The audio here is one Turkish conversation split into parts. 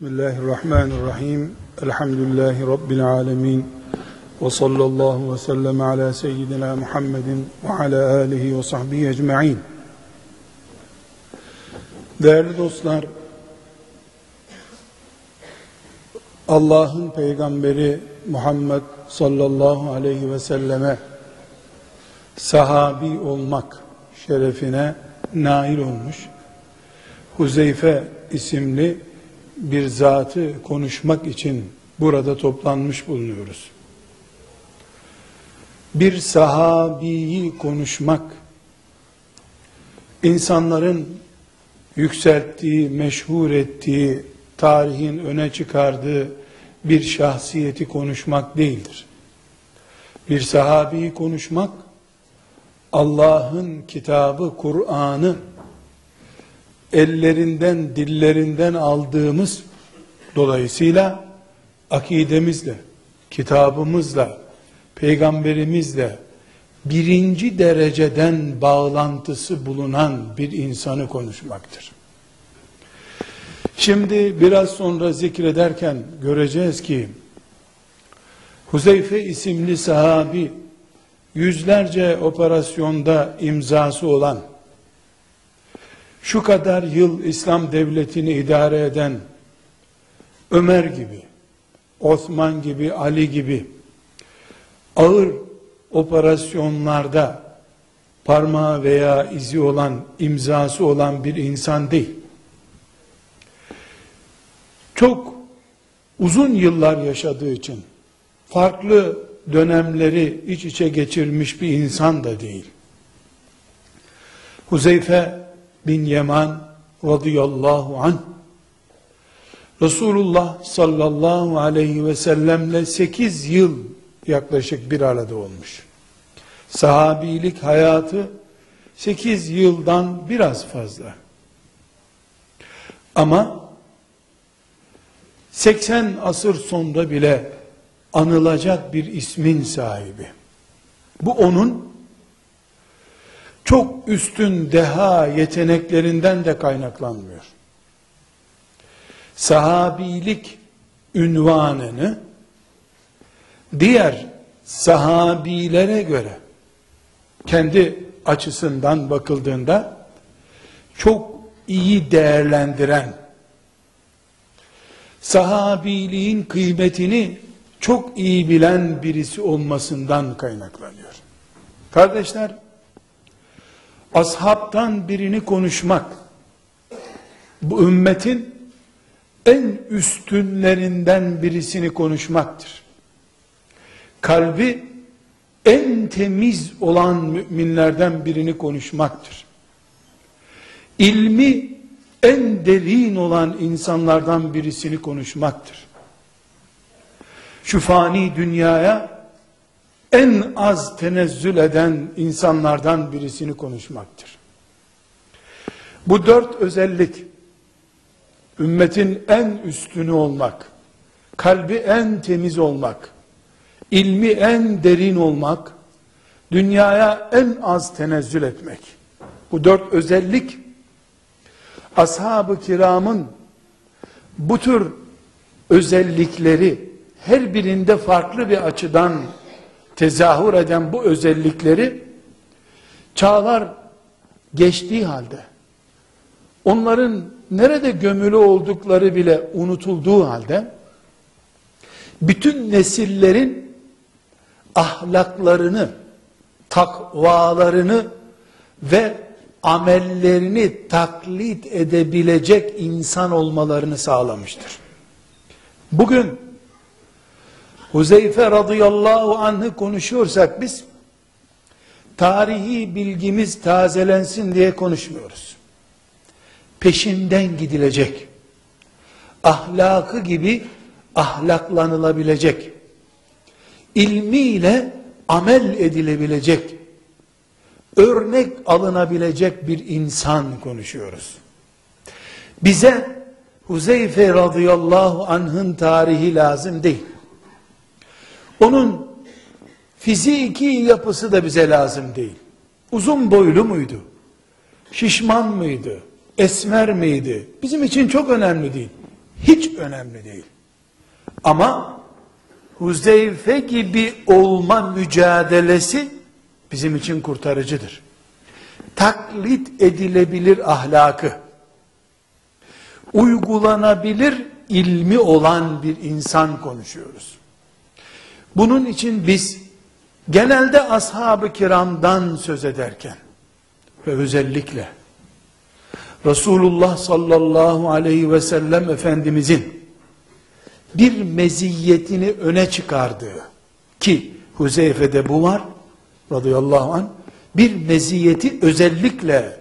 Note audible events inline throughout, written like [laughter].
Bismillahirrahmanirrahim. Elhamdülillahi Rabbil alemin. Ve sallallahu ve sellem ala seyyidina Muhammedin ve ala alihi ve sahbihi ecma'in. Değerli dostlar, Allah'ın peygamberi Muhammed sallallahu aleyhi ve selleme sahabi olmak şerefine nail olmuş. Huzeyfe isimli bir zatı konuşmak için burada toplanmış bulunuyoruz. Bir sahabiyi konuşmak, insanların yükselttiği, meşhur ettiği, tarihin öne çıkardığı bir şahsiyeti konuşmak değildir. Bir sahabiyi konuşmak, Allah'ın kitabı, Kur'an'ı ellerinden, dillerinden aldığımız dolayısıyla akidemizle, kitabımızla, peygamberimizle birinci dereceden bağlantısı bulunan bir insanı konuşmaktır. Şimdi biraz sonra zikrederken göreceğiz ki Huzeyfe isimli sahabi yüzlerce operasyonda imzası olan şu kadar yıl İslam devletini idare eden Ömer gibi, Osman gibi, Ali gibi ağır operasyonlarda parmağı veya izi olan, imzası olan bir insan değil. Çok uzun yıllar yaşadığı için farklı dönemleri iç içe geçirmiş bir insan da değil. Huzeyfe bin Yeman radıyallahu anh Resulullah sallallahu aleyhi ve sellemle 8 yıl yaklaşık bir arada olmuş. Sahabilik hayatı 8 yıldan biraz fazla. Ama 80 asır sonunda bile anılacak bir ismin sahibi. Bu onun çok üstün deha yeteneklerinden de kaynaklanmıyor. Sahabilik ünvanını diğer sahabilere göre kendi açısından bakıldığında çok iyi değerlendiren sahabiliğin kıymetini çok iyi bilen birisi olmasından kaynaklanıyor. Kardeşler ashabtan birini konuşmak bu ümmetin en üstünlerinden birisini konuşmaktır. Kalbi en temiz olan müminlerden birini konuşmaktır. İlmi en derin olan insanlardan birisini konuşmaktır. Şu fani dünyaya en az tenezzül eden insanlardan birisini konuşmaktır. Bu dört özellik, ümmetin en üstünü olmak, kalbi en temiz olmak, ilmi en derin olmak, dünyaya en az tenezzül etmek. Bu dört özellik, ashab-ı kiramın bu tür özellikleri her birinde farklı bir açıdan tezahür eden bu özellikleri çağlar geçtiği halde onların nerede gömülü oldukları bile unutulduğu halde bütün nesillerin ahlaklarını, takvalarını ve amellerini taklit edebilecek insan olmalarını sağlamıştır. Bugün Huzeyfe radıyallahu anh'ı konuşuyorsak biz tarihi bilgimiz tazelensin diye konuşmuyoruz. Peşinden gidilecek. Ahlakı gibi ahlaklanılabilecek. ilmiyle amel edilebilecek. Örnek alınabilecek bir insan konuşuyoruz. Bize Huzeyfe radıyallahu anh'ın tarihi lazım değil. Onun fiziki yapısı da bize lazım değil. Uzun boylu muydu? Şişman mıydı? Esmer miydi? Bizim için çok önemli değil. hiç önemli değil. Ama Huzeyfe gibi olma mücadelesi bizim için kurtarıcıdır. Taklit edilebilir ahlakı, uygulanabilir ilmi olan bir insan konuşuyoruz. Bunun için biz genelde ashab-ı kiramdan söz ederken ve özellikle Resulullah sallallahu aleyhi ve sellem Efendimizin bir meziyetini öne çıkardığı ki Huzeyfe'de bu var radıyallahu anh bir meziyeti özellikle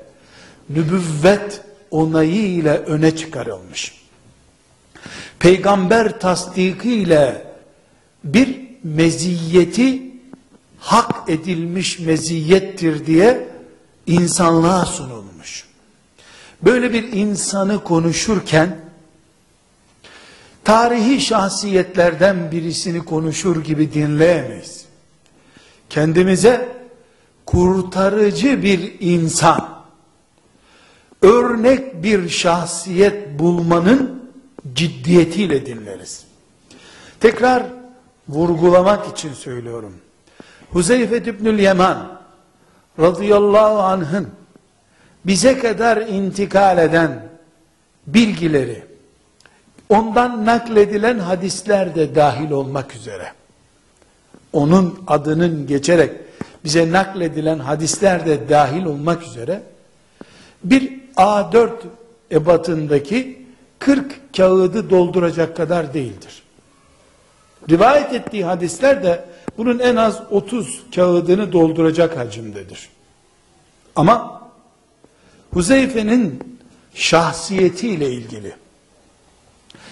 nübüvvet onayı ile öne çıkarılmış. Peygamber tasdiki ile bir meziyeti hak edilmiş meziyettir diye insanlığa sunulmuş. Böyle bir insanı konuşurken tarihi şahsiyetlerden birisini konuşur gibi dinleyemeyiz. Kendimize kurtarıcı bir insan, örnek bir şahsiyet bulmanın ciddiyetiyle dinleriz. Tekrar vurgulamak için söylüyorum. Huzeyfe İbnül Yaman radıyallahu anh'ın bize kadar intikal eden bilgileri, ondan nakledilen hadisler de dahil olmak üzere, onun adının geçerek bize nakledilen hadisler de dahil olmak üzere, bir A4 ebatındaki 40 kağıdı dolduracak kadar değildir. Rivayet ettiği hadisler de bunun en az 30 kağıdını dolduracak hacimdedir. Ama Huzeyfe'nin şahsiyetiyle ilgili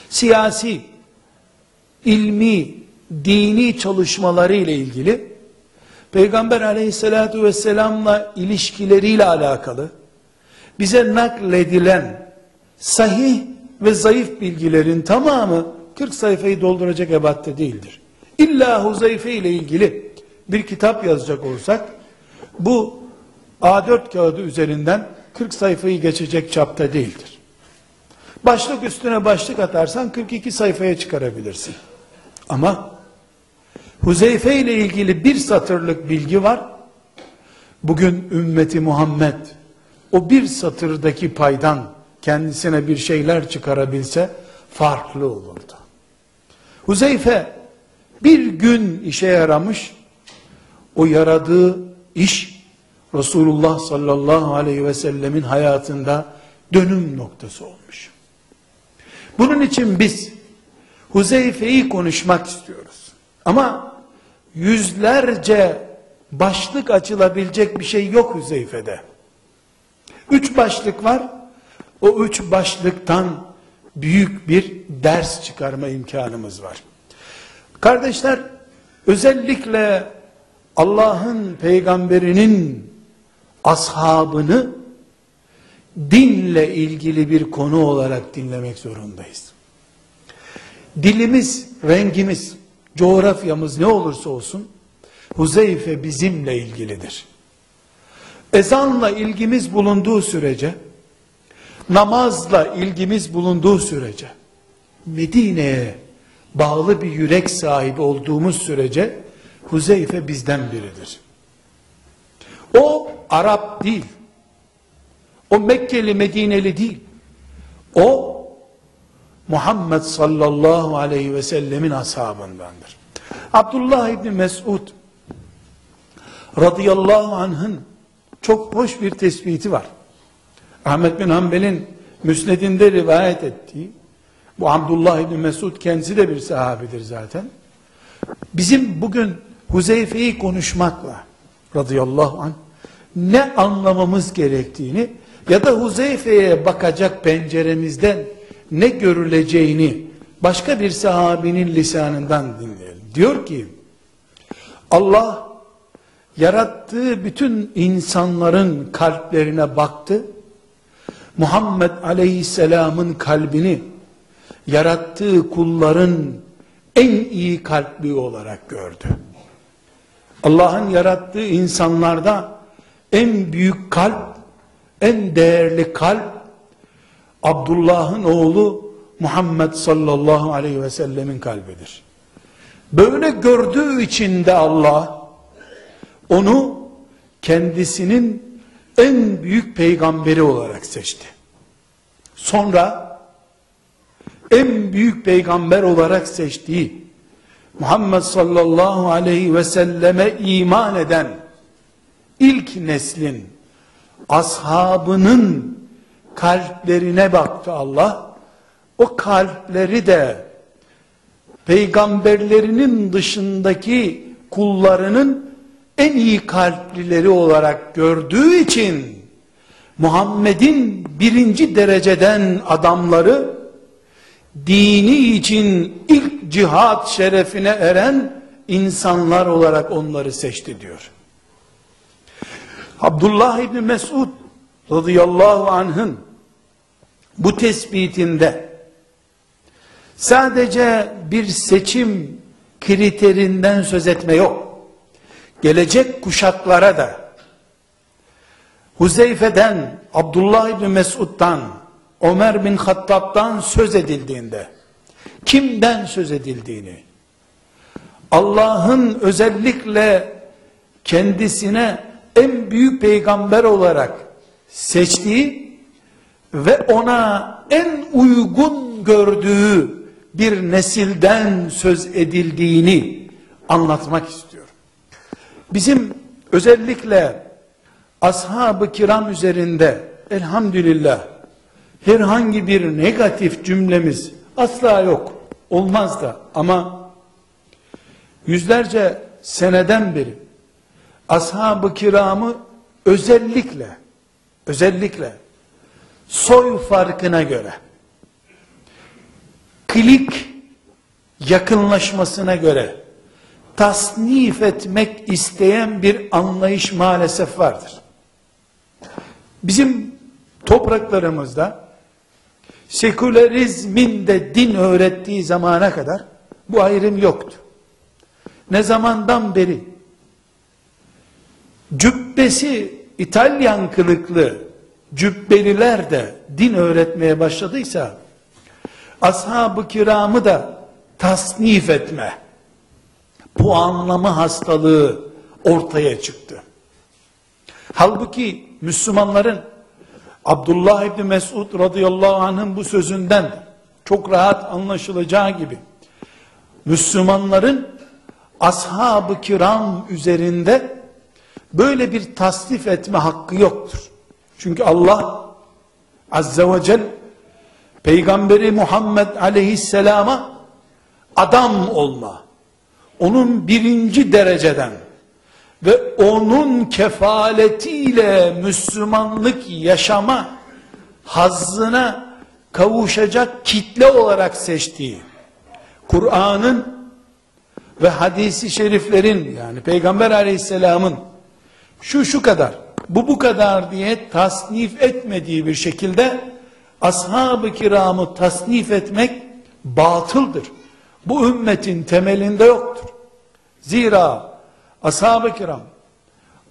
siyasi, ilmi, dini çalışmaları ile ilgili Peygamber aleyhissalatu vesselamla ilişkileriyle alakalı bize nakledilen sahih ve zayıf bilgilerin tamamı 40 sayfayı dolduracak ebatte değildir. İlla Huzeyfe ile ilgili bir kitap yazacak olsak bu A4 kağıdı üzerinden 40 sayfayı geçecek çapta değildir. Başlık üstüne başlık atarsan 42 sayfaya çıkarabilirsin. Ama Huzeyfe ile ilgili bir satırlık bilgi var. Bugün ümmeti Muhammed o bir satırdaki paydan kendisine bir şeyler çıkarabilse farklı olurdu. Huzeyfe bir gün işe yaramış, o yaradığı iş Resulullah sallallahu aleyhi ve sellemin hayatında dönüm noktası olmuş. Bunun için biz Huzeyfe'yi konuşmak istiyoruz. Ama yüzlerce başlık açılabilecek bir şey yok Huzeyfe'de. Üç başlık var. O üç başlıktan büyük bir ders çıkarma imkanımız var. Kardeşler, özellikle Allah'ın peygamberinin ashabını dinle ilgili bir konu olarak dinlemek zorundayız. Dilimiz, rengimiz, coğrafyamız ne olursa olsun Huzeyfe bizimle ilgilidir. Ezanla ilgimiz bulunduğu sürece, namazla ilgimiz bulunduğu sürece, Medine'ye bağlı bir yürek sahibi olduğumuz sürece, Huzeyfe bizden biridir. O Arap değil. O Mekkeli Medineli değil. O Muhammed sallallahu aleyhi ve sellemin ashabındandır. Abdullah İbni Mesud radıyallahu anh'ın çok hoş bir tespiti var. Ahmet bin Hanbel'in müsnedinde rivayet ettiği, bu Abdullah İbni Mesud kendisi de bir sahabidir zaten. Bizim bugün Huzeyfe'yi konuşmakla radıyallahu anh ne anlamamız gerektiğini ya da Huzeyfe'ye bakacak penceremizden ne görüleceğini başka bir sahabinin lisanından dinleyelim. Diyor ki Allah yarattığı bütün insanların kalplerine baktı. Muhammed Aleyhisselam'ın kalbini yarattığı kulların en iyi kalpli olarak gördü. Allah'ın yarattığı insanlarda en büyük kalp, en değerli kalp Abdullah'ın oğlu Muhammed sallallahu aleyhi ve sellemin kalbidir. Böyle gördüğü için de Allah onu kendisinin en büyük peygamberi olarak seçti. Sonra en büyük peygamber olarak seçtiği Muhammed sallallahu aleyhi ve selleme iman eden ilk neslin ashabının kalplerine baktı Allah. O kalpleri de peygamberlerinin dışındaki kullarının en iyi kalplileri olarak gördüğü için Muhammed'in birinci dereceden adamları dini için ilk cihat şerefine eren insanlar olarak onları seçti diyor. Abdullah İbni Mesud radıyallahu anh'ın bu tespitinde sadece bir seçim kriterinden söz etme yok. Gelecek kuşaklara da Huzeyfe'den, Abdullah İbni Mesud'dan, Ömer bin Hattab'dan söz edildiğinde, kimden söz edildiğini, Allah'ın özellikle kendisine en büyük peygamber olarak seçtiği ve ona en uygun gördüğü bir nesilden söz edildiğini anlatmak istiyorum. Bizim özellikle ashab-ı kiram üzerinde elhamdülillah herhangi bir negatif cümlemiz asla yok. Olmaz da ama yüzlerce seneden beri ashab-ı kiramı özellikle özellikle soy farkına göre klik yakınlaşmasına göre tasnif etmek isteyen bir anlayış maalesef vardır. Bizim topraklarımızda sekülerizmin de din öğrettiği zamana kadar bu ayrım yoktu. Ne zamandan beri cübbesi İtalyan kılıklı cübbeliler de din öğretmeye başladıysa ashab-ı kiramı da tasnif etme puanlama hastalığı ortaya çıktı. Halbuki Müslümanların Abdullah İbni Mesud radıyallahu anh'ın bu sözünden çok rahat anlaşılacağı gibi Müslümanların ashab-ı kiram üzerinde böyle bir tasnif etme hakkı yoktur. Çünkü Allah azze ve celle Peygamberi Muhammed aleyhisselama adam olma, onun birinci dereceden ve onun kefaletiyle Müslümanlık yaşama hazzına kavuşacak kitle olarak seçtiği Kur'an'ın ve hadisi şeriflerin yani Peygamber aleyhisselamın şu şu kadar bu bu kadar diye tasnif etmediği bir şekilde ashab-ı kiramı tasnif etmek batıldır. Bu ümmetin temelinde yoktur. Zira ashab-ı kiram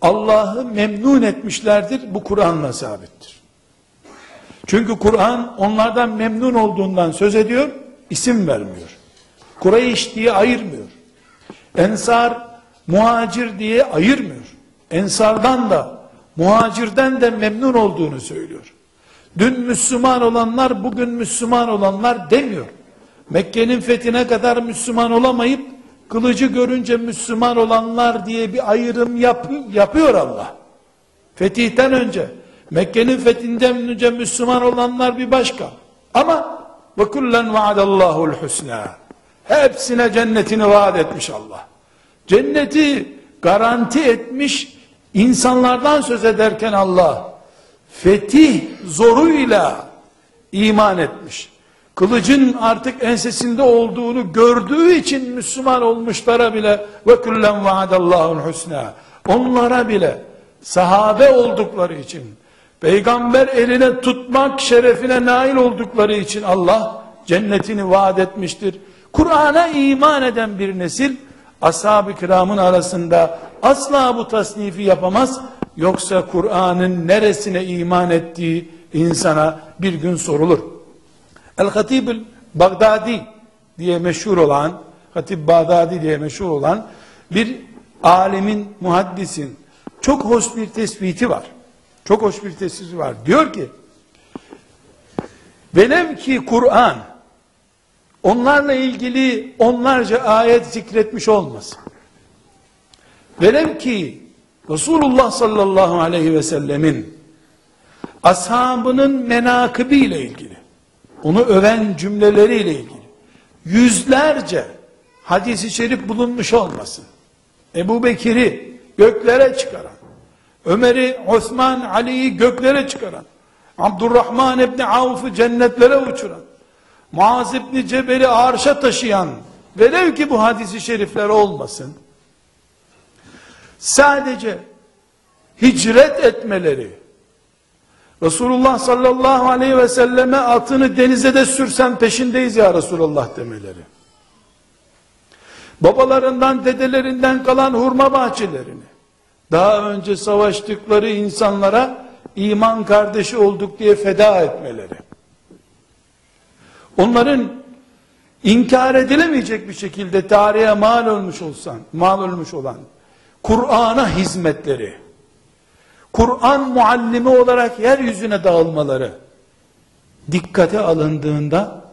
Allah'ı memnun etmişlerdir. Bu Kur'an'la sabittir. Çünkü Kur'an onlardan memnun olduğundan söz ediyor, isim vermiyor. Kureyş diye ayırmıyor. Ensar, muhacir diye ayırmıyor. Ensardan da, muhacirden de memnun olduğunu söylüyor. Dün Müslüman olanlar, bugün Müslüman olanlar demiyor. Mekke'nin fethine kadar Müslüman olamayıp, kılıcı görünce Müslüman olanlar diye bir ayrım yap, yapıyor Allah. Fetihten önce, Mekke'nin fethinden önce Müslüman olanlar bir başka. Ama ve kullen vaadallahu'l husna. Hepsine cennetini vaat etmiş Allah. Cenneti garanti etmiş insanlardan söz ederken Allah fetih zoruyla iman etmiş. Kılıcın artık ensesinde olduğunu gördüğü için Müslüman olmuşlara bile ve kullen vaadallahu'l husna. Onlara bile sahabe oldukları için peygamber eline tutmak şerefine nail oldukları için Allah cennetini vaat etmiştir. Kur'an'a iman eden bir nesil ashab-ı kiramın arasında asla bu tasnifi yapamaz. Yoksa Kur'an'ın neresine iman ettiği insana bir gün sorulur. El-Hatib Bagdadi diye meşhur olan, Hatip Bağdadi diye meşhur olan bir alemin, muhaddisin çok hoş bir tespiti var. Çok hoş bir tespiti var. Diyor ki, velev ki Kur'an onlarla ilgili onlarca ayet zikretmiş olmasın. Velev ki Resulullah sallallahu aleyhi ve sellemin ashabının menakıbı ile ilgili, onu öven cümleleriyle ilgili yüzlerce hadisi şerif bulunmuş olmasın. Ebu Bekir'i göklere çıkaran, Ömer'i, Osman, Ali'yi göklere çıkaran, Abdurrahman İbni Avf'ı cennetlere uçuran, Muaz İbni Cebel'i arşa taşıyan, velev ki bu hadisi şerifler olmasın, sadece hicret etmeleri, Resulullah sallallahu aleyhi ve selleme atını denize de sürsen peşindeyiz ya Resulullah demeleri. Babalarından, dedelerinden kalan hurma bahçelerini, daha önce savaştıkları insanlara iman kardeşi olduk diye feda etmeleri. Onların inkar edilemeyecek bir şekilde tarihe mal olmuş olsan, mal olmuş olan Kur'an'a hizmetleri, Kur'an muallimi olarak yeryüzüne dağılmaları dikkate alındığında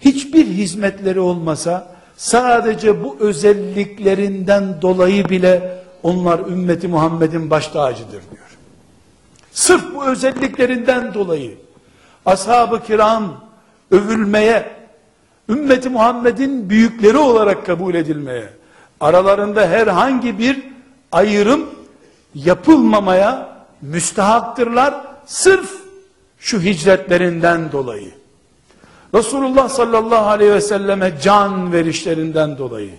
hiçbir hizmetleri olmasa sadece bu özelliklerinden dolayı bile onlar ümmeti Muhammed'in baş tacıdır diyor. Sırf bu özelliklerinden dolayı ashab-ı kiram övülmeye, ümmeti Muhammed'in büyükleri olarak kabul edilmeye, aralarında herhangi bir ayrım yapılmamaya müstehaktırlar sırf şu hicretlerinden dolayı. Resulullah sallallahu aleyhi ve selleme can verişlerinden dolayı.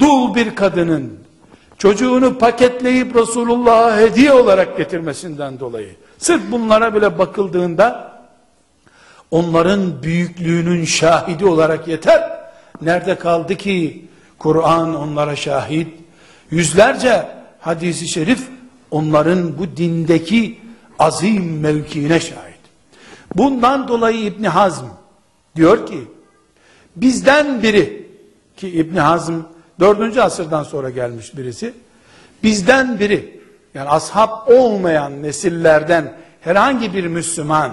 Dul bir kadının çocuğunu paketleyip Resulullah'a hediye olarak getirmesinden dolayı. Sırf bunlara bile bakıldığında onların büyüklüğünün şahidi olarak yeter. Nerede kaldı ki Kur'an onlara şahit? Yüzlerce hadisi şerif onların bu dindeki azim mevkiine şahit. Bundan dolayı İbni Hazm diyor ki bizden biri ki İbni Hazm dördüncü asırdan sonra gelmiş birisi bizden biri yani ashab olmayan nesillerden herhangi bir Müslüman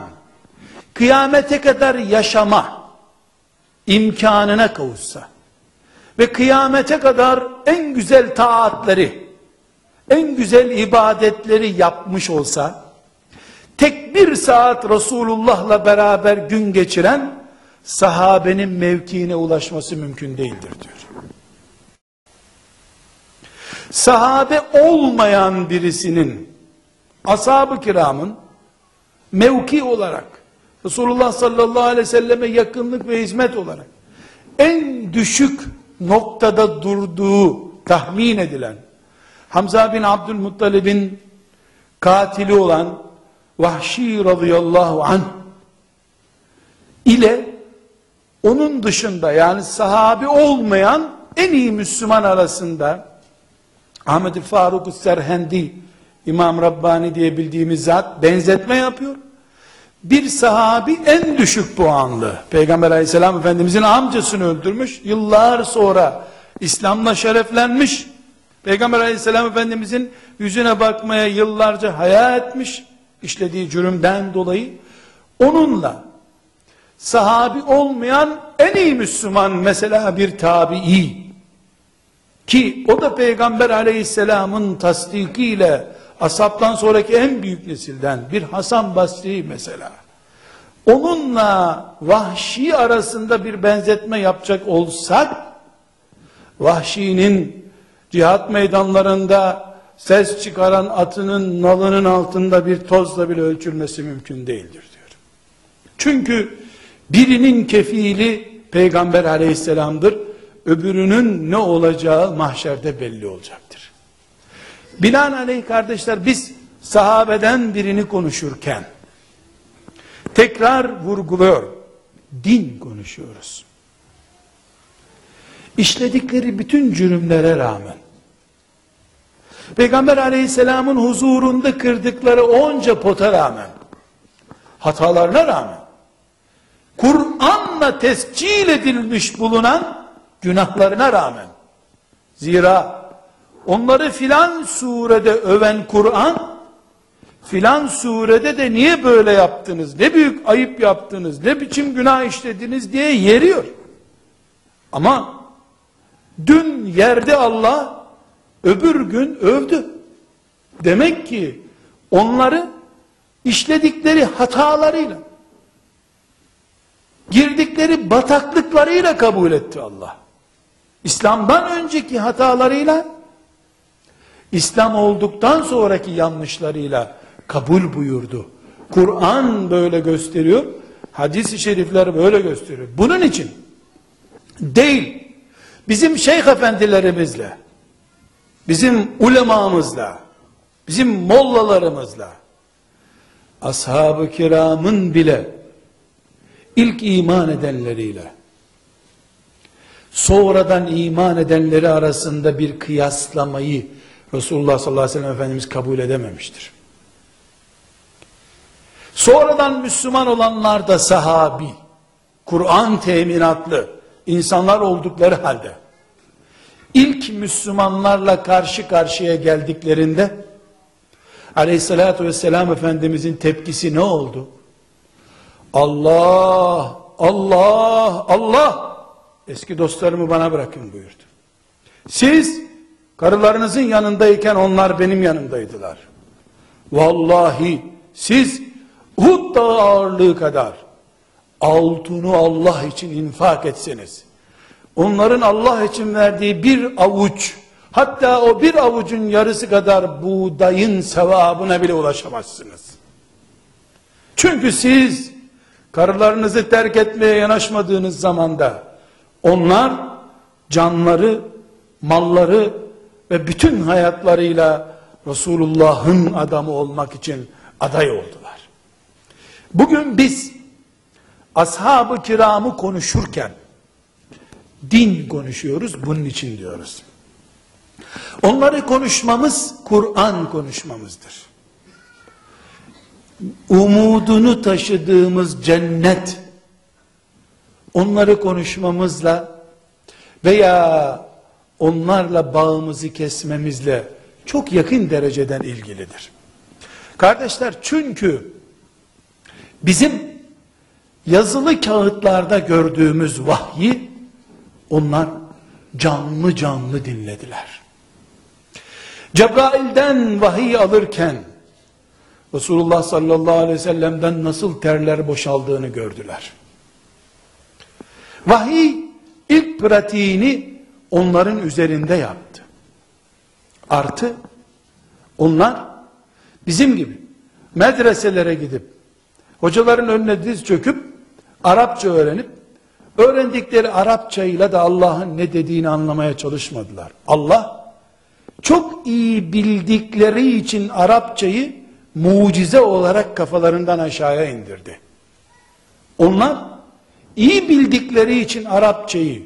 kıyamete kadar yaşama imkanına kavuşsa ve kıyamete kadar en güzel taatleri en güzel ibadetleri yapmış olsa, tek bir saat Resulullah'la beraber gün geçiren, sahabenin mevkiine ulaşması mümkün değildir diyor. Sahabe olmayan birisinin, ashab-ı kiramın, mevki olarak, Resulullah sallallahu aleyhi ve selleme yakınlık ve hizmet olarak, en düşük noktada durduğu tahmin edilen, Hamza bin Abdülmuttalib'in katili olan Vahşi radıyallahu an ile onun dışında yani sahabi olmayan en iyi Müslüman arasında Ahmet Faruk Serhendi İmam Rabbani diye bildiğimiz zat benzetme yapıyor. Bir sahabi en düşük puanlı. Peygamber aleyhisselam efendimizin amcasını öldürmüş. Yıllar sonra İslam'la şereflenmiş. Peygamber aleyhisselam efendimizin yüzüne bakmaya yıllarca haya etmiş, işlediği cürümden dolayı, onunla sahabi olmayan en iyi Müslüman mesela bir tabi'i, ki o da Peygamber aleyhisselamın tasdikiyle asaptan sonraki en büyük nesilden bir Hasan Basri mesela, onunla vahşi arasında bir benzetme yapacak olsak, vahşinin cihat meydanlarında ses çıkaran atının nalının altında bir tozla bile ölçülmesi mümkün değildir diyor. Çünkü birinin kefili peygamber aleyhisselamdır. Öbürünün ne olacağı mahşerde belli olacaktır. Binaenaleyh kardeşler biz sahabeden birini konuşurken tekrar vurguluyor. Din konuşuyoruz işledikleri bütün cürümlere rağmen Peygamber aleyhisselamın huzurunda kırdıkları onca pota rağmen hatalarına rağmen Kur'an'la tescil edilmiş bulunan günahlarına rağmen. Zira onları filan surede öven Kur'an, filan surede de niye böyle yaptınız, ne büyük ayıp yaptınız, ne biçim günah işlediniz diye yeriyor. Ama dün yerde Allah, öbür gün övdü. Demek ki onları işledikleri hatalarıyla, girdikleri bataklıklarıyla kabul etti Allah. İslam'dan önceki hatalarıyla, İslam olduktan sonraki yanlışlarıyla kabul buyurdu. Kur'an böyle gösteriyor, hadis-i şerifler böyle gösteriyor. Bunun için değil, bizim şeyh efendilerimizle, bizim ulemamızla, bizim mollalarımızla, ashab-ı kiramın bile ilk iman edenleriyle sonradan iman edenleri arasında bir kıyaslamayı Resulullah sallallahu aleyhi ve sellem Efendimiz kabul edememiştir. Sonradan Müslüman olanlar da sahabi, Kur'an teminatlı insanlar oldukları halde ilk Müslümanlarla karşı karşıya geldiklerinde aleyhissalatü vesselam Efendimizin tepkisi ne oldu? Allah, Allah, Allah eski dostlarımı bana bırakın buyurdu. Siz karılarınızın yanındayken onlar benim yanımdaydılar. Vallahi siz Uhud dağı ağırlığı kadar altını Allah için infak etseniz, onların Allah için verdiği bir avuç, hatta o bir avucun yarısı kadar buğdayın sevabına bile ulaşamazsınız. Çünkü siz karılarınızı terk etmeye yanaşmadığınız zamanda onlar canları, malları ve bütün hayatlarıyla Resulullah'ın adamı olmak için aday oldular. Bugün biz ashab-ı kiramı konuşurken din konuşuyoruz bunun için diyoruz. Onları konuşmamız Kur'an konuşmamızdır. Umudunu taşıdığımız cennet onları konuşmamızla veya onlarla bağımızı kesmemizle çok yakın dereceden ilgilidir. Kardeşler çünkü bizim yazılı kağıtlarda gördüğümüz vahyi onlar canlı canlı dinlediler. Cebrail'den vahiy alırken Resulullah sallallahu aleyhi ve sellem'den nasıl terler boşaldığını gördüler. Vahiy ilk pratiğini onların üzerinde yaptı. Artı onlar bizim gibi medreselere gidip hocaların önüne diz çöküp Arapça öğrenip öğrendikleri Arapçayla da Allah'ın ne dediğini anlamaya çalışmadılar. Allah çok iyi bildikleri için Arapçayı mucize olarak kafalarından aşağıya indirdi. Onlar iyi bildikleri için Arapçayı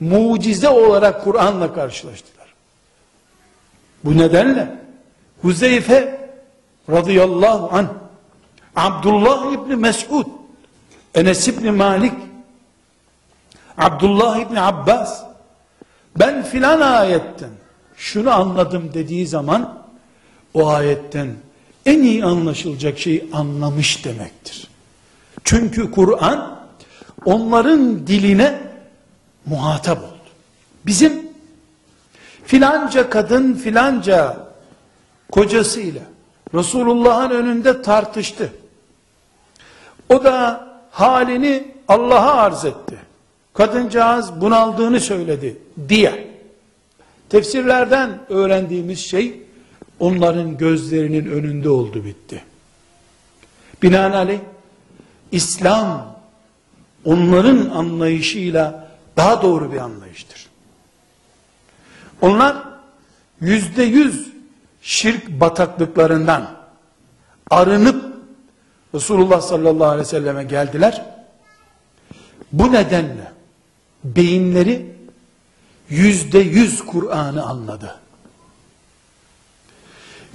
mucize olarak Kur'an'la karşılaştılar. Bu nedenle Huzeyfe radıyallahu anh Abdullah İbni Mesud Enes İbni Malik Abdullah İbni Abbas ben filan ayetten şunu anladım dediği zaman o ayetten en iyi anlaşılacak şeyi anlamış demektir. Çünkü Kur'an onların diline muhatap oldu. Bizim filanca kadın filanca kocasıyla Resulullah'ın önünde tartıştı. O da halini Allah'a arz etti. Kadıncağız bunaldığını söyledi diye. Tefsirlerden öğrendiğimiz şey onların gözlerinin önünde oldu bitti. Binaenaleyh İslam onların anlayışıyla daha doğru bir anlayıştır. Onlar yüzde yüz şirk bataklıklarından arınıp Resulullah sallallahu aleyhi ve selleme geldiler. Bu nedenle beyinleri yüzde yüz Kur'an'ı anladı.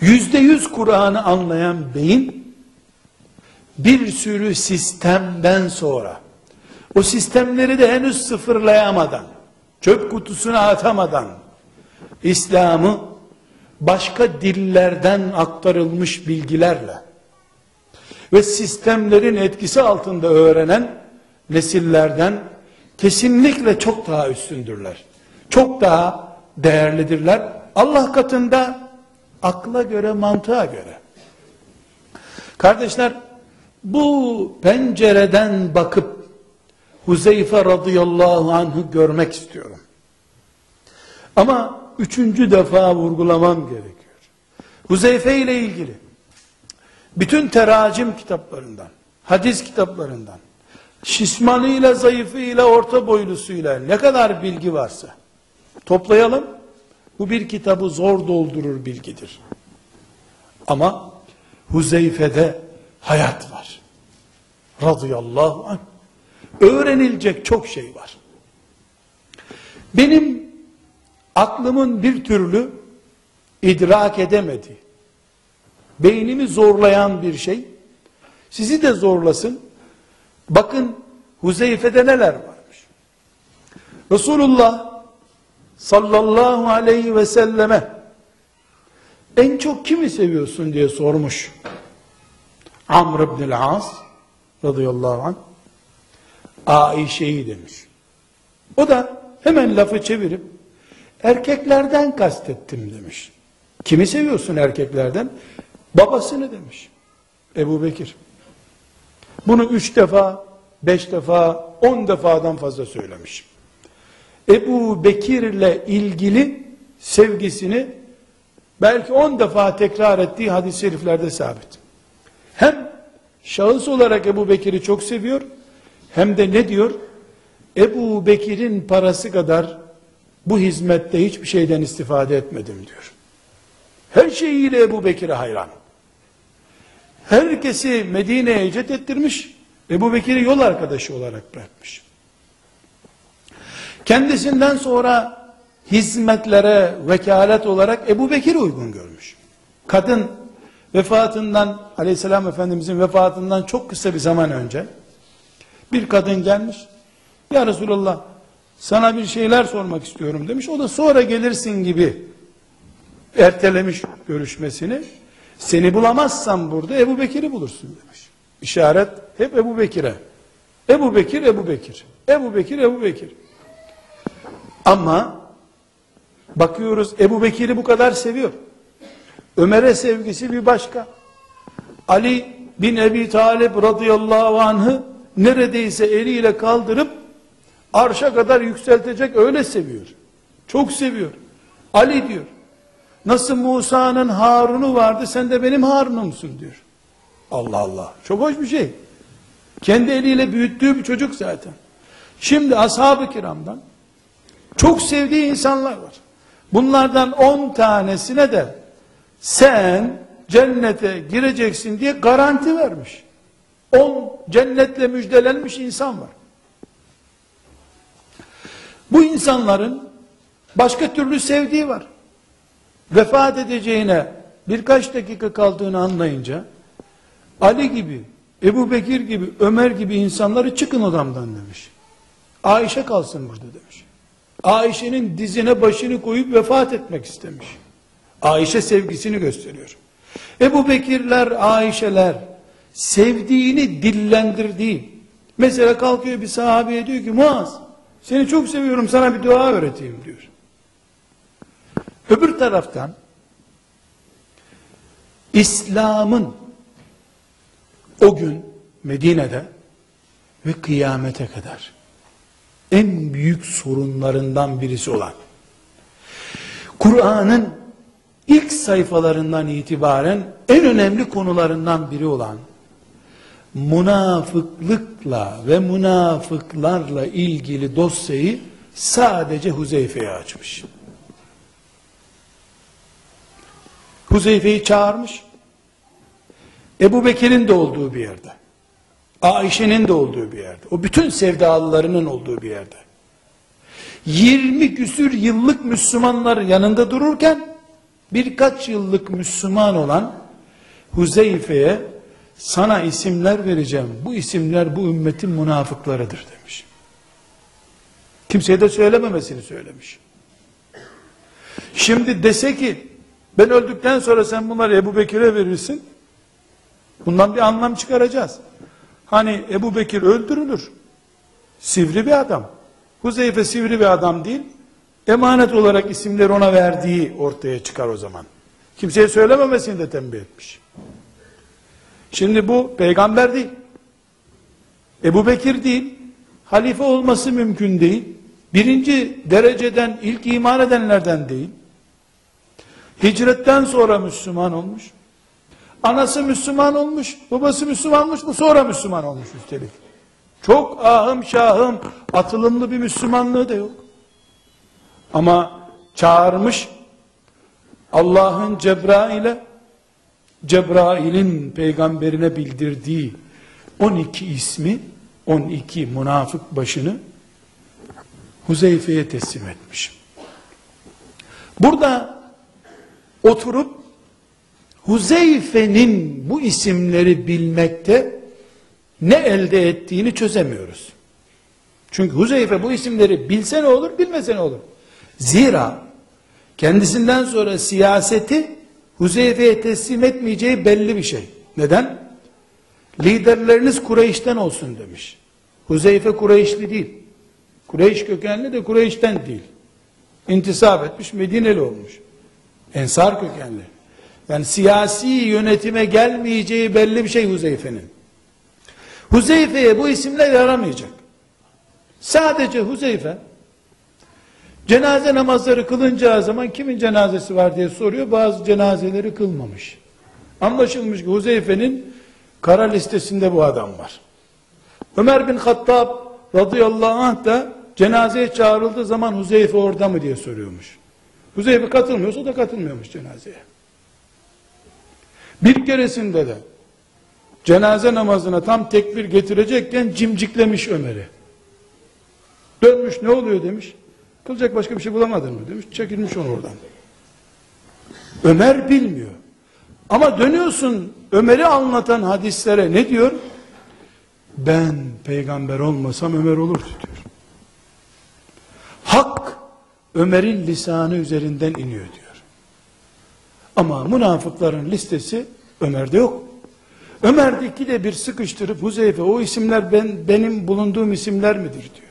Yüzde yüz Kur'an'ı anlayan beyin bir sürü sistemden sonra o sistemleri de henüz sıfırlayamadan, çöp kutusuna atamadan, İslam'ı başka dillerden aktarılmış bilgilerle ve sistemlerin etkisi altında öğrenen nesillerden kesinlikle çok daha üstündürler. Çok daha değerlidirler. Allah katında akla göre, mantığa göre. Kardeşler, bu pencereden bakıp Huzeyfe radıyallahu anh'ı görmek istiyorum. Ama üçüncü defa vurgulamam gerekiyor. Huzeyfe ile ilgili bütün teracim kitaplarından, hadis kitaplarından, şişmanıyla, zayıfıyla, orta boylusuyla ne kadar bilgi varsa toplayalım. Bu bir kitabı zor doldurur bilgidir. Ama Huzeyfe'de hayat var. Radıyallahu anh. Öğrenilecek çok şey var. Benim aklımın bir türlü idrak edemediği, beynimi zorlayan bir şey, sizi de zorlasın. Bakın Huzeyfe'de neler varmış. Resulullah sallallahu aleyhi ve selleme en çok kimi seviyorsun diye sormuş. Amr ibn as radıyallahu anh Aişe'yi demiş. O da hemen lafı çevirip erkeklerden kastettim demiş. Kimi seviyorsun erkeklerden? Babasını demiş. Ebu Bekir. Bunu üç defa, beş defa, on defadan fazla söylemiş. Ebu Bekir'le ilgili sevgisini belki on defa tekrar ettiği hadis-i şeriflerde sabit. Hem şahıs olarak Ebu Bekir'i çok seviyor, hem de ne diyor? Ebu Bekir'in parası kadar bu hizmette hiçbir şeyden istifade etmedim diyor. Her şeyiyle Ebu Bekir'e hayran. Herkesi Medine'ye icet ettirmiş, Ebu Bekir'i yol arkadaşı olarak bırakmış. Kendisinden sonra hizmetlere vekalet olarak Ebu Bekir uygun görmüş. Kadın vefatından, aleyhisselam efendimizin vefatından çok kısa bir zaman önce, bir kadın gelmiş, ya Resulallah sana bir şeyler sormak istiyorum demiş. O da sonra gelirsin gibi ertelemiş görüşmesini. Seni bulamazsam burada Ebu Bekir'i bulursun demiş. İşaret hep Ebu Bekir'e. Ebu Bekir, Ebu Bekir. Ebu Bekir, Ebu Bekir. Ama bakıyoruz Ebu Bekir'i bu kadar seviyor. Ömer'e sevgisi bir başka. Ali bin Ebi Talib radıyallahu anh'ı neredeyse eliyle kaldırıp arşa kadar yükseltecek öyle seviyor. Çok seviyor. Ali diyor. Nasıl Musa'nın Harun'u vardı sen de benim Harun'umsun diyor. Allah Allah. Çok hoş bir şey. Kendi eliyle büyüttüğü bir çocuk zaten. Şimdi ashab-ı kiramdan çok sevdiği insanlar var. Bunlardan on tanesine de sen cennete gireceksin diye garanti vermiş. On cennetle müjdelenmiş insan var. Bu insanların başka türlü sevdiği var. Vefat edeceğine birkaç dakika kaldığını anlayınca Ali gibi, Ebu Bekir gibi, Ömer gibi insanları çıkın odamdan demiş. Ayşe kalsın burada demiş. Ayşe'nin dizine başını koyup vefat etmek istemiş. Ayşe sevgisini gösteriyor. Ebu Bekirler, Ayşeler sevdiğini dillendirdiği mesela kalkıyor bir sahabeye diyor ki Muaz seni çok seviyorum sana bir dua öğreteyim diyor. Öbür taraftan İslam'ın o gün Medine'de ve kıyamete kadar en büyük sorunlarından birisi olan Kur'an'ın ilk sayfalarından itibaren en önemli konularından biri olan münafıklıkla ve münafıklarla ilgili dosyayı sadece Huzeyfe'ye açmış. Huzeyfe'yi çağırmış. Ebu Bekir'in de olduğu bir yerde. Ayşe'nin de olduğu bir yerde. O bütün sevdalılarının olduğu bir yerde. 20 küsür yıllık Müslümanlar yanında dururken birkaç yıllık Müslüman olan Huzeyfe'ye sana isimler vereceğim. Bu isimler bu ümmetin münafıklarıdır demiş. Kimseye de söylememesini söylemiş. Şimdi dese ki ben öldükten sonra sen bunları Ebu Bekir'e verirsin. Bundan bir anlam çıkaracağız. Hani Ebu Bekir öldürülür. Sivri bir adam. Huzeyfe sivri bir adam değil. Emanet olarak isimleri ona verdiği ortaya çıkar o zaman. Kimseye söylememesini de tembih etmiş. Şimdi bu peygamber değil. Ebu Bekir değil. Halife olması mümkün değil. Birinci dereceden ilk iman edenlerden değil. Hicretten sonra Müslüman olmuş. Anası Müslüman olmuş, babası Müslümanmış, bu sonra Müslüman olmuş üstelik. Çok ahım şahım, atılımlı bir Müslümanlığı da yok. Ama çağırmış, Allah'ın Cebrail'e, Cebrail'in peygamberine bildirdiği 12 ismi, 12 münafık başını Huzeyfe'ye teslim etmiş. Burada oturup Huzeyfe'nin bu isimleri bilmekte ne elde ettiğini çözemiyoruz. Çünkü Huzeyfe bu isimleri bilse ne olur, bilmese ne olur? Zira kendisinden sonra siyaseti Huzeyfe'ye teslim etmeyeceği belli bir şey. Neden? Liderleriniz Kureyş'ten olsun demiş. Huzeyfe Kureyşli değil. Kureyş kökenli de Kureyş'ten değil. İntisap etmiş, Medineli olmuş. Ensar kökenli. Yani siyasi yönetime gelmeyeceği belli bir şey Huzeyfe'nin. Huzeyfe'ye bu isimler yaramayacak. Sadece Huzeyfe cenaze namazları kılınacağı zaman kimin cenazesi var diye soruyor. Bazı cenazeleri kılmamış. Anlaşılmış ki Huzeyfe'nin kara listesinde bu adam var. Ömer bin Hattab radıyallahu anh da cenazeye çağrıldığı zaman Huzeyfe orada mı diye soruyormuş. Huzeyfe katılmıyorsa da katılmıyormuş cenazeye. Bir keresinde de cenaze namazına tam tekbir getirecekken cimciklemiş Ömer'i. Dönmüş ne oluyor demiş. Kılacak başka bir şey bulamadın mı demiş. Çekilmiş onu oradan. Ömer bilmiyor. Ama dönüyorsun Ömer'i anlatan hadislere ne diyor? Ben peygamber olmasam Ömer olurdu diyor. Hak Ömer'in lisanı üzerinden iniyor diyor. Ama münafıkların listesi Ömer'de yok. Ömer'deki de bir sıkıştırıp Huzeyfe o isimler ben, benim bulunduğum isimler midir diyor.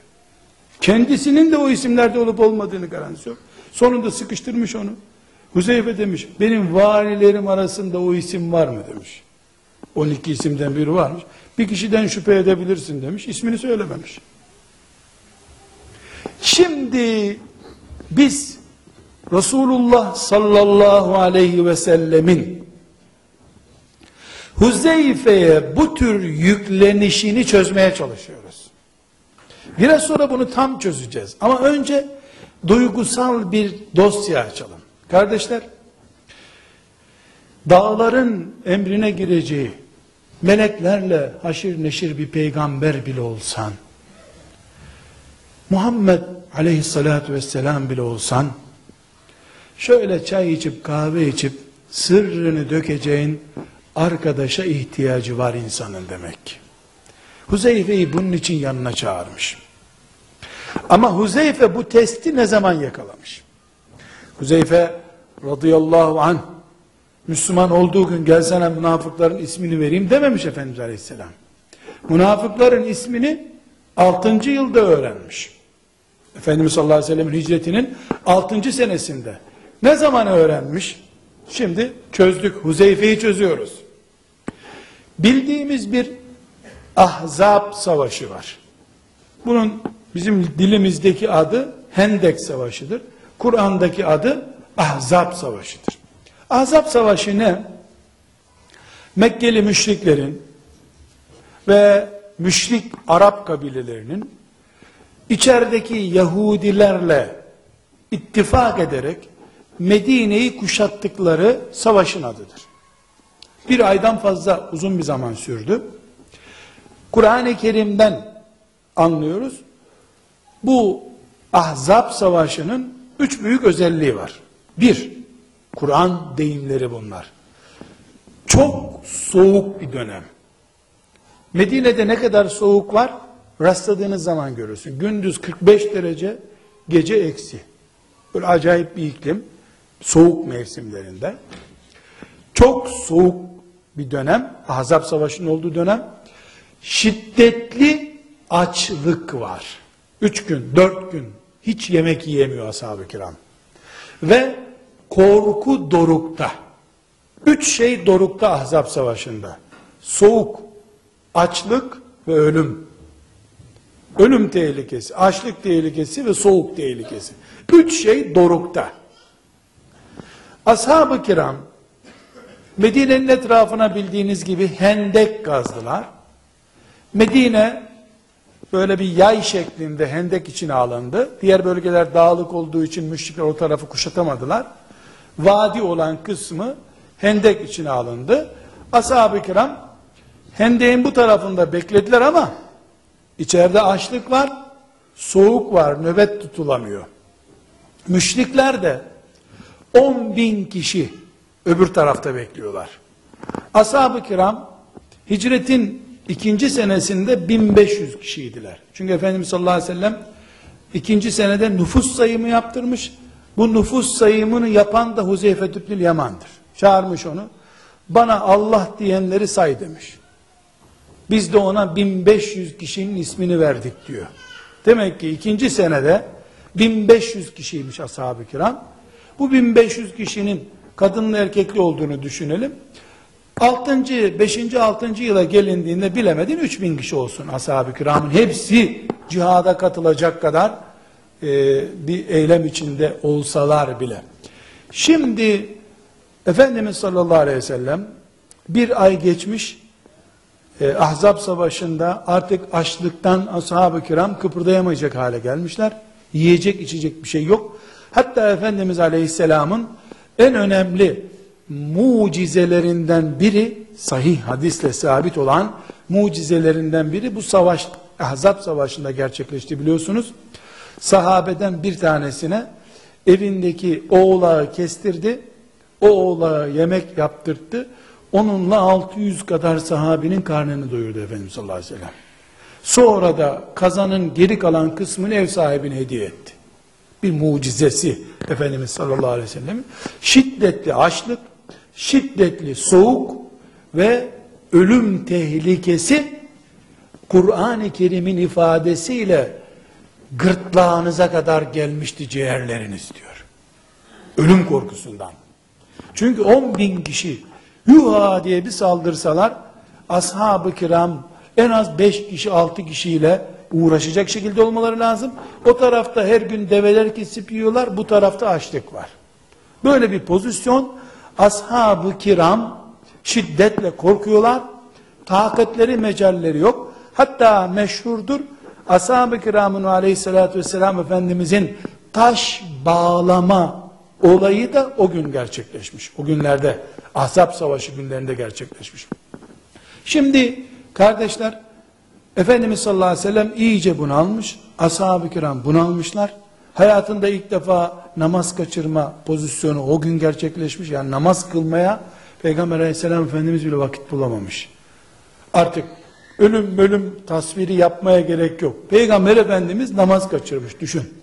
Kendisinin de o isimlerde olup olmadığını garantisi yok. Sonunda sıkıştırmış onu. Huzeyfe demiş benim valilerim arasında o isim var mı demiş. 12 isimden biri varmış. Bir kişiden şüphe edebilirsin demiş. İsmini söylememiş. Şimdi biz Resulullah sallallahu aleyhi ve sellemin Huzeyfe'ye bu tür yüklenişini çözmeye çalışıyoruz. Biraz sonra bunu tam çözeceğiz. Ama önce duygusal bir dosya açalım. Kardeşler, dağların emrine gireceği, meleklerle haşir neşir bir peygamber bile olsan, Muhammed aleyhissalatu vesselam bile olsan, şöyle çay içip kahve içip sırrını dökeceğin arkadaşa ihtiyacı var insanın demek ki. Huzeyfe'yi bunun için yanına çağırmış. Ama Huzeyfe bu testi ne zaman yakalamış? Huzeyfe radıyallahu anh Müslüman olduğu gün gelsene münafıkların ismini vereyim dememiş Efendimiz Aleyhisselam. Münafıkların ismini 6. yılda öğrenmiş. Efendimiz sallallahu aleyhi ve sellem'in hicretinin 6. senesinde. Ne zaman öğrenmiş? Şimdi çözdük. Huzeyfe'yi çözüyoruz. Bildiğimiz bir Ahzab savaşı var. Bunun bizim dilimizdeki adı Hendek Savaşı'dır. Kur'an'daki adı Ahzab Savaşı'dır. Ahzab Savaşı ne? Mekkeli müşriklerin ve müşrik Arap kabilelerinin içerideki Yahudilerle ittifak ederek Medine'yi kuşattıkları savaşın adıdır. Bir aydan fazla uzun bir zaman sürdü. Kur'an-ı Kerim'den anlıyoruz. Bu Ahzab Savaşı'nın üç büyük özelliği var. Bir, Kur'an deyimleri bunlar. Çok soğuk bir dönem. Medine'de ne kadar soğuk var? Rastladığınız zaman görürsün. Gündüz 45 derece, gece eksi. Böyle acayip bir iklim. Soğuk mevsimlerinde. Çok soğuk bir dönem. Ahzab Savaşı'nın olduğu dönem. Şiddetli açlık var. Üç gün, dört gün hiç yemek yiyemiyor ashab-ı kiram. Ve korku dorukta. Üç şey dorukta Ahzab Savaşı'nda. Soğuk, açlık ve ölüm. Ölüm tehlikesi, açlık tehlikesi ve soğuk tehlikesi. Üç şey dorukta. Ashab-ı kiram Medine'nin etrafına bildiğiniz gibi hendek kazdılar. Medine böyle bir yay şeklinde hendek içine alındı. Diğer bölgeler dağlık olduğu için müşrikler o tarafı kuşatamadılar. Vadi olan kısmı hendek içine alındı. Ashab-ı kiram hendeğin bu tarafında beklediler ama içeride açlık var, soğuk var, nöbet tutulamıyor. Müşrikler de 10 bin kişi öbür tarafta bekliyorlar. Ashab-ı kiram hicretin ikinci senesinde 1500 kişiydiler. Çünkü Efendimiz sallallahu aleyhi ve sellem ikinci senede nüfus sayımı yaptırmış. Bu nüfus sayımını yapan da Huzeyfe Tübnül Yaman'dır. Çağırmış onu. Bana Allah diyenleri say demiş. Biz de ona 1500 kişinin ismini verdik diyor. Demek ki ikinci senede 1500 kişiymiş ashab-ı kiram. Bu 1500 kişinin kadınlı erkekli olduğunu düşünelim. 6. 5. 6. yıla gelindiğinde bilemedin 3000 kişi olsun ashab-ı kiramın hepsi cihada katılacak kadar e, bir eylem içinde olsalar bile. Şimdi Efendimiz sallallahu aleyhi ve sellem bir ay geçmiş e, Ahzab savaşında artık açlıktan ashab-ı kiram kıpırdayamayacak hale gelmişler. Yiyecek içecek bir şey yok. Hatta Efendimiz aleyhisselamın en önemli mucizelerinden biri sahih hadisle sabit olan mucizelerinden biri bu savaş Ahzab savaşında gerçekleşti biliyorsunuz. Sahabeden bir tanesine evindeki oğlağı kestirdi. O oğlağı yemek yaptırttı. Onunla 600 kadar sahabinin karnını doyurdu Efendimiz sallallahu aleyhi ve sellem. Sonra da kazanın geri kalan kısmını ev sahibine hediye etti. Bir mucizesi Efendimiz sallallahu aleyhi ve sellem. Şiddetli açlık, şiddetli soğuk ve ölüm tehlikesi Kur'an-ı Kerim'in ifadesiyle gırtlağınıza kadar gelmişti ciğerleriniz diyor. Ölüm korkusundan. Çünkü 10 bin kişi yuha diye bir saldırsalar ashab-ı kiram en az 5 kişi 6 kişiyle uğraşacak şekilde olmaları lazım. O tarafta her gün develer kesip yiyorlar, bu tarafta açlık var. Böyle bir pozisyon ashab-ı kiram şiddetle korkuyorlar. Takatleri mecalleri yok. Hatta meşhurdur. Ashab-ı kiramın aleyhissalatü vesselam Efendimizin taş bağlama olayı da o gün gerçekleşmiş. O günlerde Ahzab Savaşı günlerinde gerçekleşmiş. Şimdi kardeşler Efendimiz sallallahu aleyhi ve sellem iyice bunalmış. Ashab-ı kiram bunalmışlar. Hayatında ilk defa namaz kaçırma pozisyonu o gün gerçekleşmiş. Yani namaz kılmaya Peygamber aleyhisselam Efendimiz bile vakit bulamamış. Artık ölüm ölüm tasviri yapmaya gerek yok. Peygamber Efendimiz namaz kaçırmış düşün.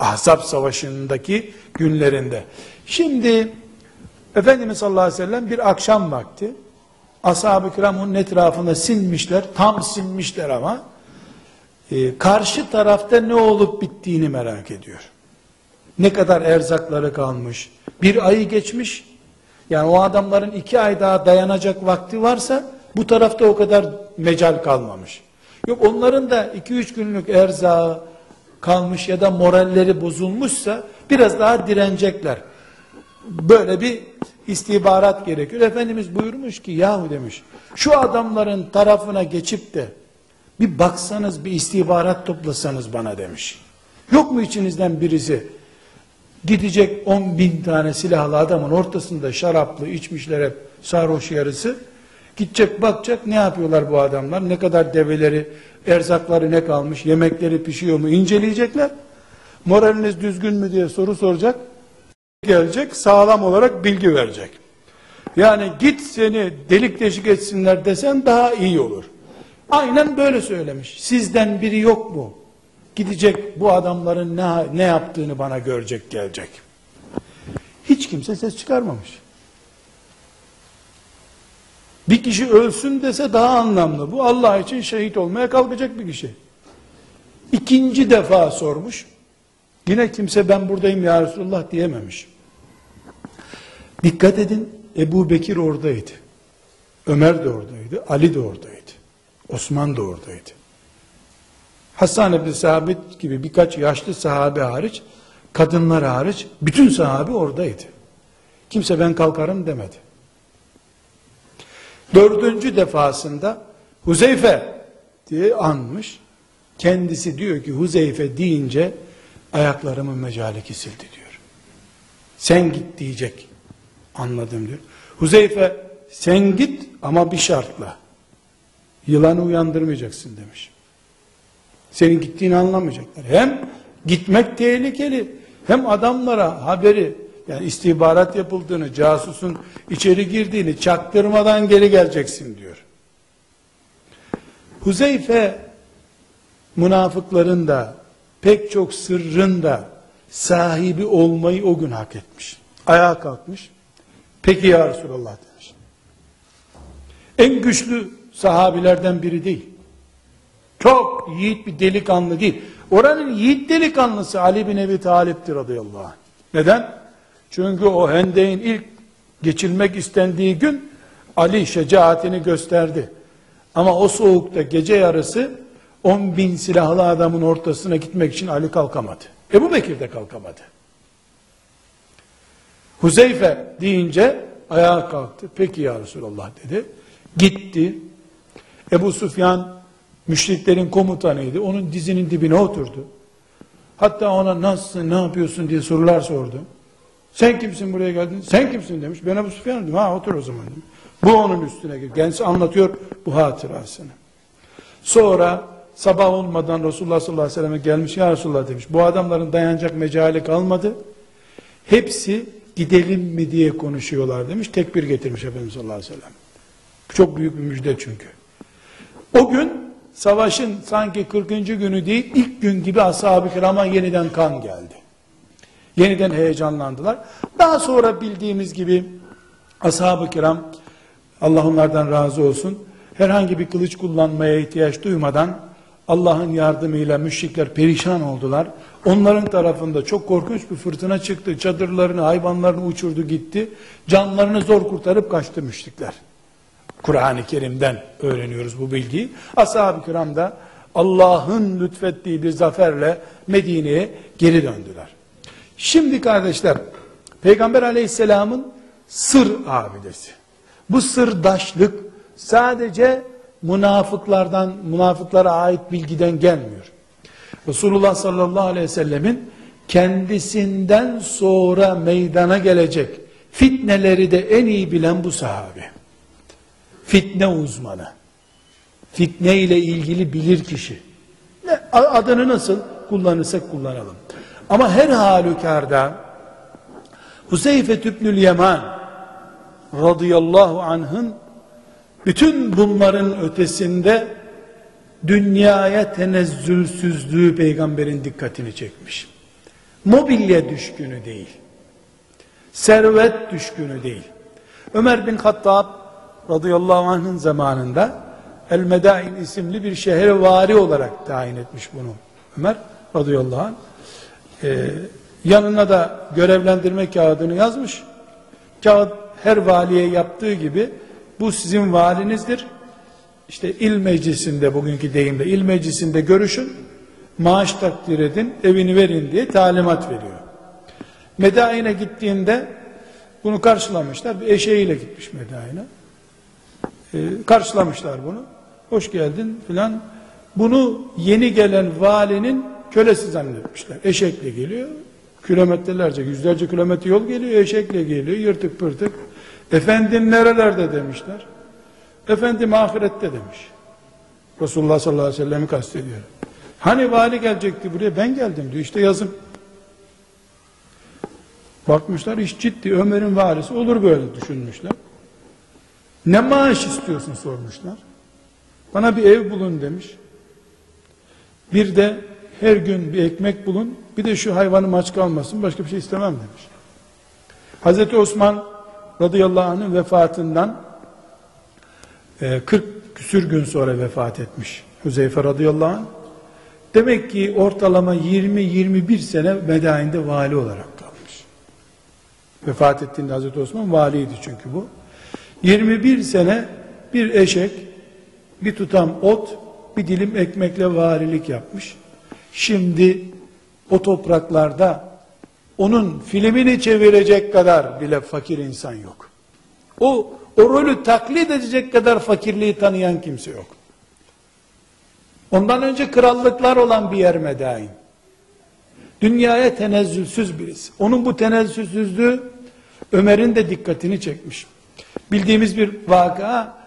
Ahzab savaşındaki günlerinde. Şimdi Efendimiz sallallahu aleyhi ve sellem bir akşam vakti ashab-ı kiram onun etrafında sinmişler. Tam sinmişler ama e, karşı tarafta ne olup bittiğini merak ediyor. Ne kadar erzakları kalmış. Bir ayı geçmiş. Yani o adamların iki ay daha dayanacak vakti varsa bu tarafta o kadar mecal kalmamış. Yok onların da iki üç günlük erzağı kalmış ya da moralleri bozulmuşsa biraz daha direnecekler. Böyle bir istihbarat gerekiyor. Efendimiz buyurmuş ki yahu demiş şu adamların tarafına geçip de bir baksanız bir istihbarat toplasanız bana demiş. Yok mu içinizden birisi gidecek on bin tane silahlı adamın ortasında şaraplı içmişler hep sarhoş yarısı gidecek bakacak ne yapıyorlar bu adamlar ne kadar develeri erzakları ne kalmış yemekleri pişiyor mu inceleyecekler moraliniz düzgün mü diye soru soracak gelecek sağlam olarak bilgi verecek yani git seni delik deşik etsinler desen daha iyi olur Aynen böyle söylemiş. Sizden biri yok mu? Gidecek bu adamların ne, ne yaptığını bana görecek gelecek. Hiç kimse ses çıkarmamış. Bir kişi ölsün dese daha anlamlı. Bu Allah için şehit olmaya kalkacak bir kişi. İkinci defa sormuş. Yine kimse ben buradayım ya Resulullah diyememiş. Dikkat edin Ebu Bekir oradaydı. Ömer de oradaydı. Ali de oradaydı. Osman da oradaydı. Hasan ibn Sabit gibi birkaç yaşlı sahabe hariç, kadınlar hariç bütün sahabe oradaydı. Kimse ben kalkarım demedi. Dördüncü defasında Huzeyfe diye anmış. Kendisi diyor ki Huzeyfe deyince ayaklarımın mecali kesildi diyor. Sen git diyecek. Anladım diyor. Huzeyfe sen git ama bir şartla. Yılanı uyandırmayacaksın demiş. Senin gittiğini anlamayacaklar. Hem gitmek tehlikeli hem adamlara haberi yani istihbarat yapıldığını, casusun içeri girdiğini çaktırmadan geri geleceksin diyor. Huzeyfe münafıkların da pek çok sırrın da sahibi olmayı o gün hak etmiş. Ayağa kalkmış. Peki ya Resulallah demiş. En güçlü sahabilerden biri değil. Çok yiğit bir delikanlı değil. Oranın yiğit delikanlısı Ali bin Ebi Talip'tir radıyallahu anh. Neden? Çünkü o hendeğin ilk geçilmek istendiği gün Ali şecaatini gösterdi. Ama o soğukta gece yarısı 10 bin silahlı adamın ortasına gitmek için Ali kalkamadı. Ebu Bekir de kalkamadı. Huzeyfe deyince ayağa kalktı. Peki ya Resulallah dedi. Gitti. Ebu Sufyan müşriklerin komutanıydı. Onun dizinin dibine oturdu. Hatta ona nasılsın, ne yapıyorsun diye sorular sordu. Sen kimsin buraya geldin? Sen kimsin demiş. Ben Ebu Sufyan dedim. Ha otur o zaman dedim. Bu onun üstüne gir. Kendisi anlatıyor bu hatırasını. Sonra sabah olmadan Resulullah sallallahu aleyhi ve selleme gelmiş ya Resulullah demiş. Bu adamların dayanacak mecali kalmadı. Hepsi gidelim mi diye konuşuyorlar demiş. Tekbir getirmiş Efendimiz sallallahu aleyhi ve sellem. Çok büyük bir müjde çünkü. O gün savaşın sanki 40. günü değil ilk gün gibi ashab-ı kirama yeniden kan geldi. Yeniden heyecanlandılar. Daha sonra bildiğimiz gibi ashab-ı kiram Allah onlardan razı olsun herhangi bir kılıç kullanmaya ihtiyaç duymadan Allah'ın yardımıyla müşrikler perişan oldular. Onların tarafında çok korkunç bir fırtına çıktı. Çadırlarını, hayvanlarını uçurdu gitti. Canlarını zor kurtarıp kaçtı müşrikler. Kur'an-ı Kerim'den öğreniyoruz bu bilgiyi. Ashab-ı kiram da Allah'ın lütfettiği bir zaferle Medine'ye geri döndüler. Şimdi kardeşler, Peygamber aleyhisselamın sır abidesi. Bu sırdaşlık sadece münafıklardan, münafıklara ait bilgiden gelmiyor. Resulullah sallallahu aleyhi ve sellemin kendisinden sonra meydana gelecek fitneleri de en iyi bilen bu sahabe. Fitne uzmanı. Fitne ile ilgili bilir kişi. Adını nasıl kullanırsak kullanalım. Ama her halükarda Huzeyfe tübnül Yaman radıyallahu anh'ın bütün bunların ötesinde dünyaya tenezzülsüzlüğü peygamberin dikkatini çekmiş. Mobilya düşkünü değil. Servet düşkünü değil. Ömer bin Hattab radıyallahu anh'ın zamanında El Medain isimli bir şehre vari olarak tayin etmiş bunu. Ömer radıyallahu anh. Ee, yanına da görevlendirme kağıdını yazmış. Kağıt her valiye yaptığı gibi bu sizin valinizdir. İşte il meclisinde bugünkü deyimle il meclisinde görüşün. Maaş takdir edin, evini verin diye talimat veriyor. Medain'e gittiğinde bunu karşılamışlar. Bir eşeğiyle gitmiş Medain'e. Ee, karşılamışlar bunu. Hoş geldin filan. Bunu yeni gelen valinin kölesi zannetmişler. Eşekle geliyor. Kilometrelerce, yüzlerce kilometre yol geliyor. Eşekle geliyor. Yırtık pırtık. Efendin nerelerde demişler. Efendim ahirette demiş. Resulullah sallallahu aleyhi ve sellem'i kastediyor. Hani vali gelecekti buraya ben geldim diyor. İşte yazım. Bakmışlar iş ciddi. Ömer'in valisi olur böyle düşünmüşler. Ne maaş istiyorsun sormuşlar. Bana bir ev bulun demiş. Bir de her gün bir ekmek bulun. Bir de şu hayvanım aç kalmasın. Başka bir şey istemem demiş. Hazreti Osman radıyallahu anh'ın vefatından e, 40 küsür gün sonra vefat etmiş. Hüzeyfe radıyallahu anh. Demek ki ortalama 20-21 sene Medain'de vali olarak kalmış. Vefat ettiğinde Hazreti Osman valiydi çünkü bu. 21 sene bir eşek, bir tutam ot, bir dilim ekmekle valilik yapmış. Şimdi o topraklarda onun filmini çevirecek kadar bile fakir insan yok. O, o rolü taklit edecek kadar fakirliği tanıyan kimse yok. Ondan önce krallıklar olan bir yer Medain. Dünyaya tenezzülsüz birisi. Onun bu tenezzülsüzlüğü Ömer'in de dikkatini çekmiş. Bildiğimiz bir vaka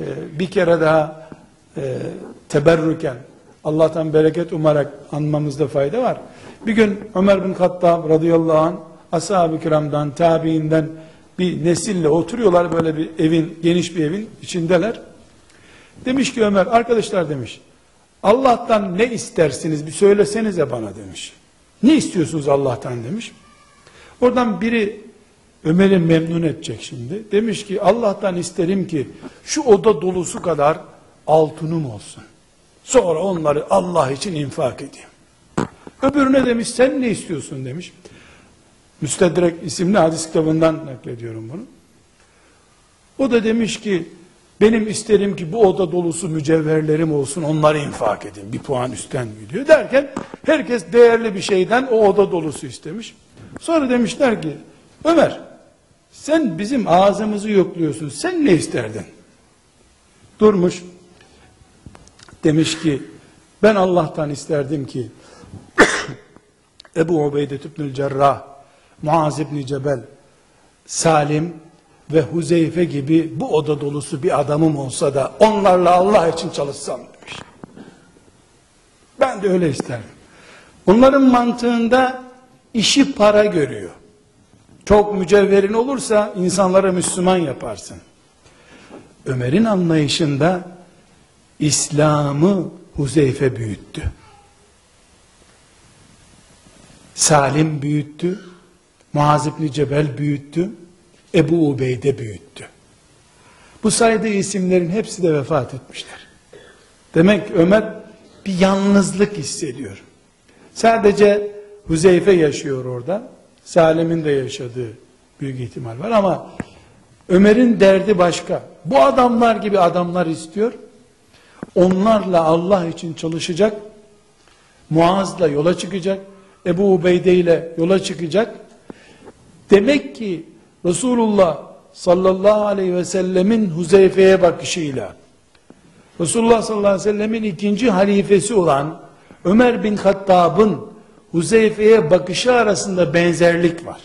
e, bir kere daha e, teberrüken Allah'tan bereket umarak anmamızda fayda var. Bir gün Ömer bin Hattab radıyallahu anh ashab-ı kiramdan, tabiinden bir nesille oturuyorlar böyle bir evin, geniş bir evin içindeler. Demiş ki Ömer, arkadaşlar demiş, Allah'tan ne istersiniz bir söylesenize bana demiş. Ne istiyorsunuz Allah'tan demiş. Oradan biri Ömer'i memnun edecek şimdi. Demiş ki Allah'tan isterim ki şu oda dolusu kadar altınım olsun. Sonra onları Allah için infak edeyim. Öbürüne demiş sen ne istiyorsun demiş. Müstedrek isimli hadis kitabından naklediyorum bunu. O da demiş ki benim isterim ki bu oda dolusu mücevherlerim olsun onları infak edin. Bir puan üstten gidiyor derken herkes değerli bir şeyden o oda dolusu istemiş. Sonra demişler ki Ömer sen bizim ağzımızı yokluyorsun sen ne isterdin? Durmuş demiş ki ben Allah'tan isterdim ki [coughs] Ebu Ubeyde İbnül Cerrah Muaz İbni Cebel Salim ve Huzeyfe gibi bu oda dolusu bir adamım olsa da onlarla Allah için çalışsam demiş. Ben de öyle isterdim. Onların mantığında işi para görüyor. Çok mücevherin olursa insanlara Müslüman yaparsın. Ömer'in anlayışında İslam'ı Huzeyfe büyüttü. Salim büyüttü. Muaz İbni Cebel büyüttü. Ebu Ubeyde büyüttü. Bu saydığı isimlerin hepsi de vefat etmişler. Demek Ömer bir yalnızlık hissediyor. Sadece Huzeyfe yaşıyor orada. Salim'in de yaşadığı büyük ihtimal var ama Ömer'in derdi başka. Bu adamlar gibi adamlar istiyor. Onlarla Allah için çalışacak. Muaz'la yola çıkacak. Ebu Ubeyde ile yola çıkacak. Demek ki Resulullah sallallahu aleyhi ve sellemin Huzeyfe'ye bakışıyla Resulullah sallallahu aleyhi ve sellemin ikinci halifesi olan Ömer bin Hattab'ın Huzeyfe'ye bakışı arasında benzerlik var.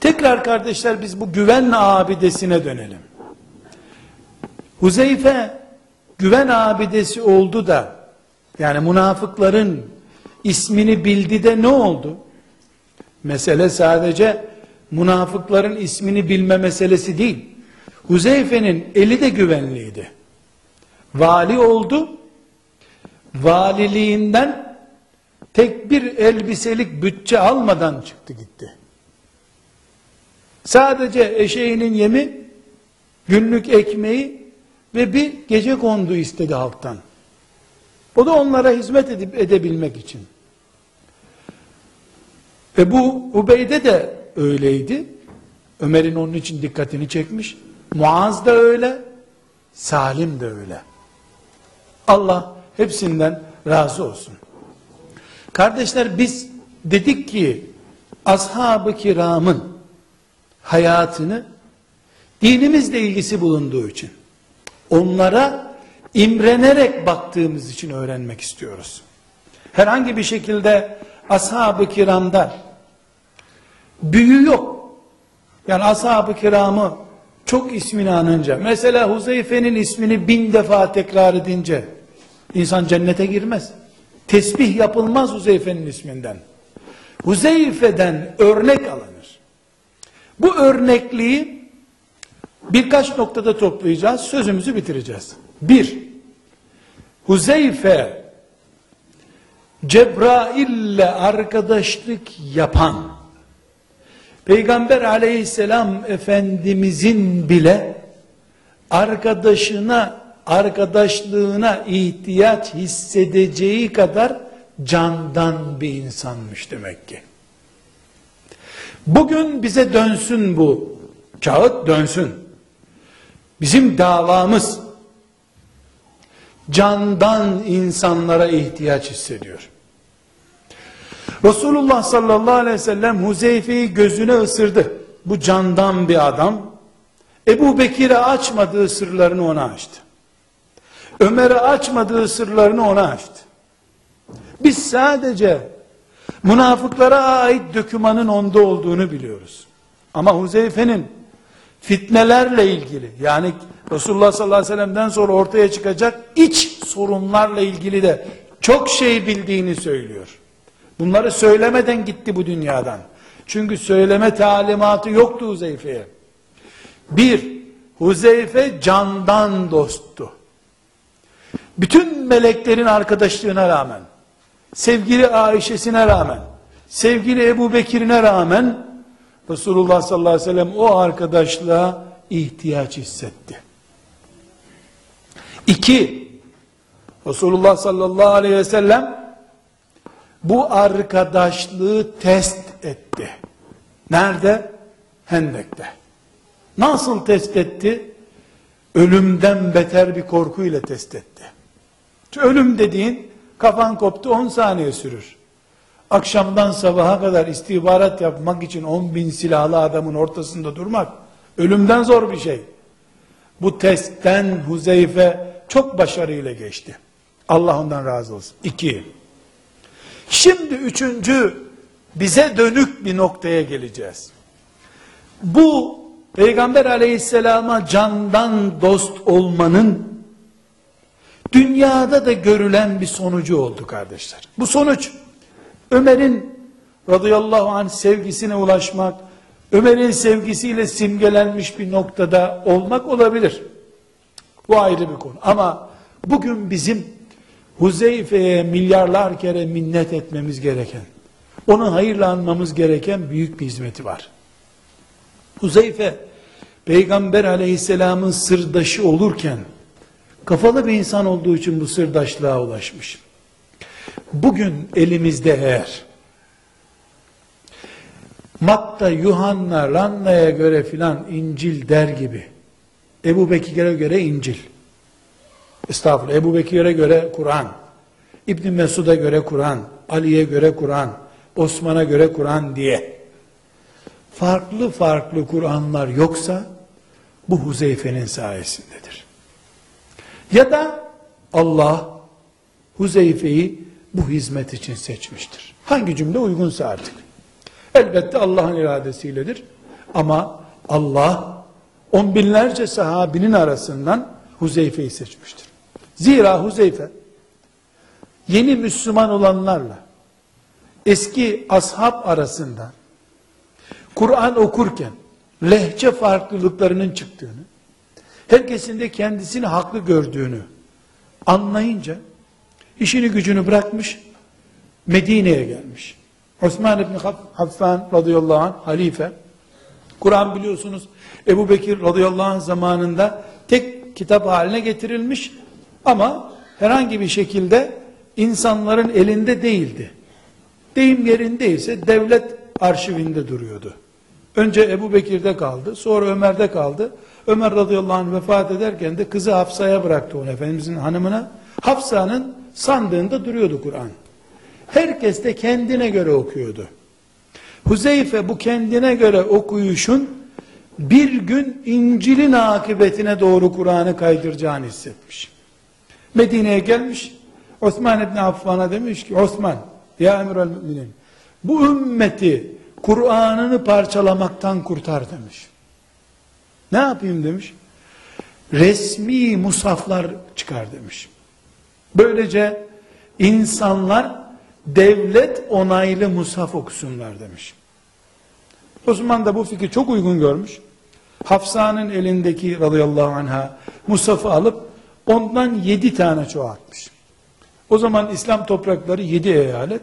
Tekrar kardeşler biz bu güven abidesine dönelim. Huzeyfe güven abidesi oldu da yani münafıkların ismini bildi de ne oldu? Mesele sadece münafıkların ismini bilme meselesi değil. Huzeyfe'nin eli de güvenliydi. Vali oldu. Valiliğinden tek bir elbiselik bütçe almadan çıktı gitti. Sadece eşeğinin yemi, günlük ekmeği ve bir gece kondu istedi halktan. O da onlara hizmet edip edebilmek için. Ve bu Ubeyde de öyleydi. Ömer'in onun için dikkatini çekmiş. Muaz da öyle, Salim de öyle. Allah hepsinden razı olsun. Kardeşler biz dedik ki ashab-ı kiramın hayatını dinimizle ilgisi bulunduğu için onlara imrenerek baktığımız için öğrenmek istiyoruz. Herhangi bir şekilde ashab-ı kiramda büyü yok. Yani ashab-ı kiramı çok ismini anınca, mesela Huzeyfe'nin ismini bin defa tekrar edince, insan cennete girmez. Tesbih yapılmaz Huzeyfe'nin isminden. Huzeyfe'den örnek alınır. Bu örnekliği birkaç noktada toplayacağız, sözümüzü bitireceğiz. Bir, Huzeyfe Cebrail'le arkadaşlık yapan Peygamber aleyhisselam efendimizin bile arkadaşına arkadaşlığına ihtiyaç hissedeceği kadar candan bir insanmış demek ki. Bugün bize dönsün bu kağıt dönsün. Bizim davamız candan insanlara ihtiyaç hissediyor. Resulullah sallallahu aleyhi ve sellem Huzeyfe'yi gözüne ısırdı. Bu candan bir adam. Ebu Bekir'e açmadığı sırlarını ona açtı. Ömer'e açmadığı sırlarını ona açtı. Biz sadece münafıklara ait dökümanın onda olduğunu biliyoruz. Ama Huzeyfe'nin fitnelerle ilgili yani Resulullah sallallahu aleyhi ve sellem'den sonra ortaya çıkacak iç sorunlarla ilgili de çok şey bildiğini söylüyor. Bunları söylemeden gitti bu dünyadan. Çünkü söyleme talimatı yoktu Huzeyfe'ye. Bir, Huzeyfe candan dosttu. Bütün meleklerin arkadaşlığına rağmen, sevgili Ayşe'sine rağmen, sevgili Ebu Bekir'ine rağmen, Resulullah sallallahu aleyhi ve sellem o arkadaşlığa ihtiyaç hissetti. İki, Resulullah sallallahu aleyhi ve sellem bu arkadaşlığı test etti. Nerede? Hendek'te. Nasıl test etti? Ölümden beter bir korkuyla test etti. Ölüm dediğin kafan koptu 10 saniye sürür. Akşamdan sabaha kadar istihbarat yapmak için 10 bin silahlı adamın ortasında durmak ölümden zor bir şey. Bu testten Huzeyfe çok başarıyla geçti. Allah ondan razı olsun. İki. Şimdi üçüncü bize dönük bir noktaya geleceğiz. Bu Peygamber aleyhisselama candan dost olmanın dünyada da görülen bir sonucu oldu kardeşler. Bu sonuç Ömer'in radıyallahu anh sevgisine ulaşmak, Ömer'in sevgisiyle simgelenmiş bir noktada olmak olabilir. Bu ayrı bir konu. Ama bugün bizim Huzeyfe'ye milyarlar kere minnet etmemiz gereken, onu hayırla anmamız gereken büyük bir hizmeti var. Huzeyfe, Peygamber aleyhisselamın sırdaşı olurken, kafalı bir insan olduğu için bu sırdaşlığa ulaşmış. Bugün elimizde eğer, Matta, Yuhanna, Ranna'ya göre filan İncil der gibi, Ebu Bekir'e göre İncil, Estağfurullah, Ebu Bekir'e göre Kur'an, İbn Mesud'a göre Kur'an, Ali'ye göre Kur'an, Osman'a göre Kur'an diye, farklı farklı Kur'anlar yoksa, bu Huzeyfe'nin sayesindedir. Ya da Allah Huzeyfe'yi bu hizmet için seçmiştir. Hangi cümle uygunsa artık. Elbette Allah'ın iradesiyledir. Ama Allah on binlerce sahabinin arasından Huzeyfe'yi seçmiştir. Zira Huzeyfe yeni Müslüman olanlarla eski ashab arasında Kur'an okurken lehçe farklılıklarının çıktığını, herkesin de kendisini haklı gördüğünü anlayınca işini gücünü bırakmış Medine'ye gelmiş. Osman İbni Affan radıyallahu anh halife Kur'an biliyorsunuz Ebu Bekir radıyallahu anh zamanında tek kitap haline getirilmiş ama herhangi bir şekilde insanların elinde değildi. Deyim yerindeyse devlet arşivinde duruyordu. Önce Ebu Bekir'de kaldı, sonra Ömer'de kaldı. Ömer radıyallahu anh vefat ederken de kızı Hafsa'ya bıraktı onu Efendimizin hanımına. Hafsa'nın sandığında duruyordu Kur'an. Herkes de kendine göre okuyordu. Huzeyfe bu kendine göre okuyuşun bir gün İncil'in akıbetine doğru Kur'an'ı kaydıracağını hissetmiş. Medine'ye gelmiş. Osman İbni Affan'a demiş ki Osman ya emrel müminin bu ümmeti Kur'an'ını parçalamaktan kurtar demiş. Ne yapayım demiş. Resmi musaflar çıkar demiş. Böylece insanlar devlet onaylı musaf okusunlar demiş. Osman da bu fikri çok uygun görmüş. Hafsa'nın elindeki radıyallahu anha musafı alıp Ondan yedi tane çoğaltmış. O zaman İslam toprakları yedi eyalet.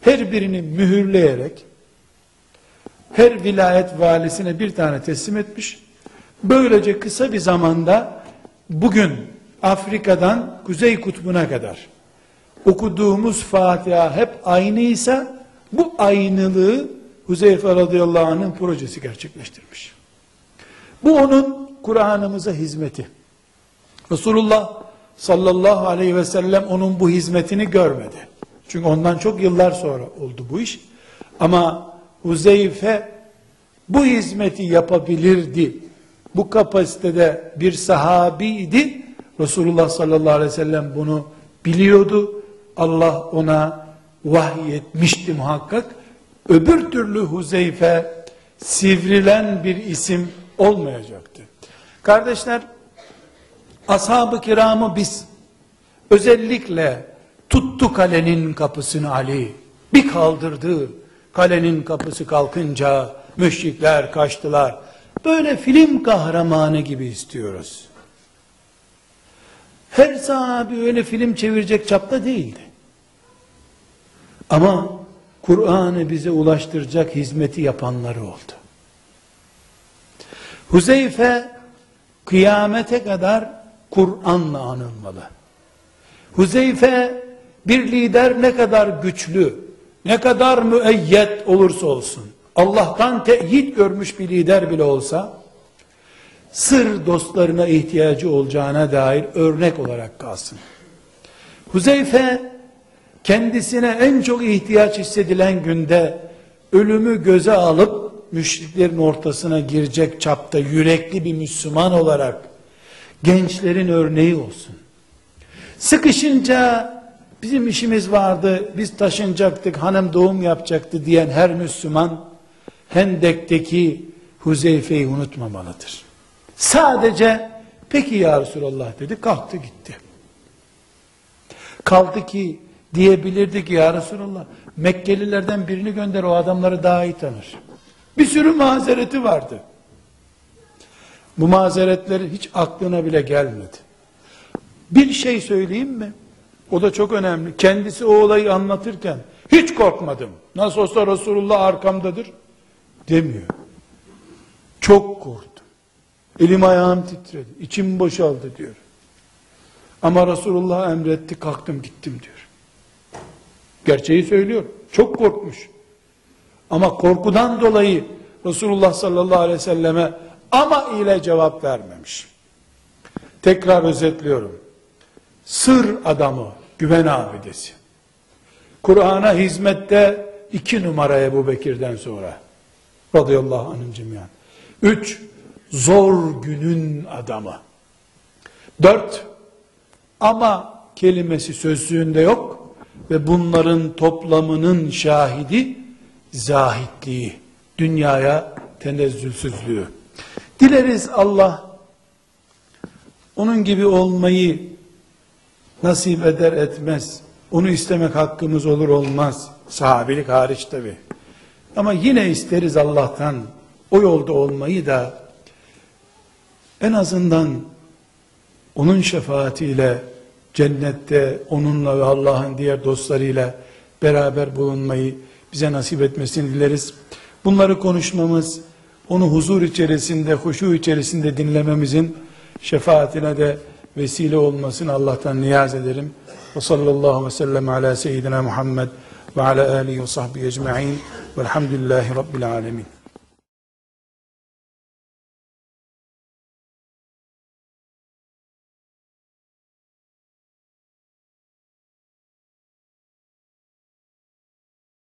Her birini mühürleyerek her vilayet valisine bir tane teslim etmiş. Böylece kısa bir zamanda bugün Afrika'dan Kuzey Kutbu'na kadar okuduğumuz Fatiha hep aynıysa bu aynılığı Huzeyfe radıyallahu anh'ın projesi gerçekleştirmiş. Bu onun Kur'an'ımıza hizmeti. Resulullah sallallahu aleyhi ve sellem onun bu hizmetini görmedi. Çünkü ondan çok yıllar sonra oldu bu iş. Ama Huzeyfe bu hizmeti yapabilirdi. Bu kapasitede bir sahabiydi. Resulullah sallallahu aleyhi ve sellem bunu biliyordu. Allah ona vahiy etmişti muhakkak. Öbür türlü Huzeyfe sivrilen bir isim olmayacaktı. Kardeşler, ashab-ı kiramı biz özellikle tuttu kalenin kapısını Ali, bir kaldırdı, kalenin kapısı kalkınca müşrikler kaçtılar. Böyle film kahramanı gibi istiyoruz. Her sahabi öyle film çevirecek çapta değildi. Ama Kur'an'ı bize ulaştıracak hizmeti yapanları oldu. Huzeyfe kıyamete kadar Kur'an'la anılmalı. Huzeyfe bir lider ne kadar güçlü, ne kadar müeyyet olursa olsun, Allah'tan teyit görmüş bir lider bile olsa, sır dostlarına ihtiyacı olacağına dair örnek olarak kalsın. Huzeyfe, kendisine en çok ihtiyaç hissedilen günde, ölümü göze alıp, müşriklerin ortasına girecek çapta yürekli bir Müslüman olarak, gençlerin örneği olsun. Sıkışınca bizim işimiz vardı, biz taşınacaktık, hanım doğum yapacaktı diyen her Müslüman Hendek'teki Huzeyfe'yi unutmamalıdır. Sadece peki ya Resulallah dedi, kalktı gitti. Kaldı ki diyebilirdi ki ya Resulallah Mekkelilerden birini gönder o adamları daha iyi tanır. Bir sürü mazereti vardı. Bu mazeretleri hiç aklına bile gelmedi. Bir şey söyleyeyim mi? O da çok önemli. Kendisi o olayı anlatırken hiç korkmadım. Nasıl olsa Resulullah arkamdadır demiyor. Çok korktum. Elim ayağım titredi. İçim boşaldı diyor. Ama Resulullah emretti kalktım gittim diyor. Gerçeği söylüyor. Çok korkmuş. Ama korkudan dolayı Resulullah sallallahu aleyhi ve selleme ama ile cevap vermemiş. Tekrar özetliyorum. Sır adamı, güven abidesi. Kur'an'a hizmette iki numaraya Ebu Bekir'den sonra. Radıyallahu anhüm cimiyan. Üç, zor günün adamı. Dört, ama kelimesi sözlüğünde yok ve bunların toplamının şahidi zahitliği, dünyaya tenezzülsüzlüğü. Dileriz Allah onun gibi olmayı nasip eder etmez. Onu istemek hakkımız olur olmaz. Sahabilik hariç tabi. Ama yine isteriz Allah'tan o yolda olmayı da en azından onun şefaatiyle cennette onunla ve Allah'ın diğer dostlarıyla beraber bulunmayı bize nasip etmesini dileriz. Bunları konuşmamız, onu huzur içerisinde, huşu içerisinde dinlememizin şefaatine de vesile olmasını Allah'tan niyaz ederim. Ve sallallahu ve sellem ala seyyidina Muhammed ve ala alihi ve sahbihi ecma'in velhamdülillahi rabbil alemin.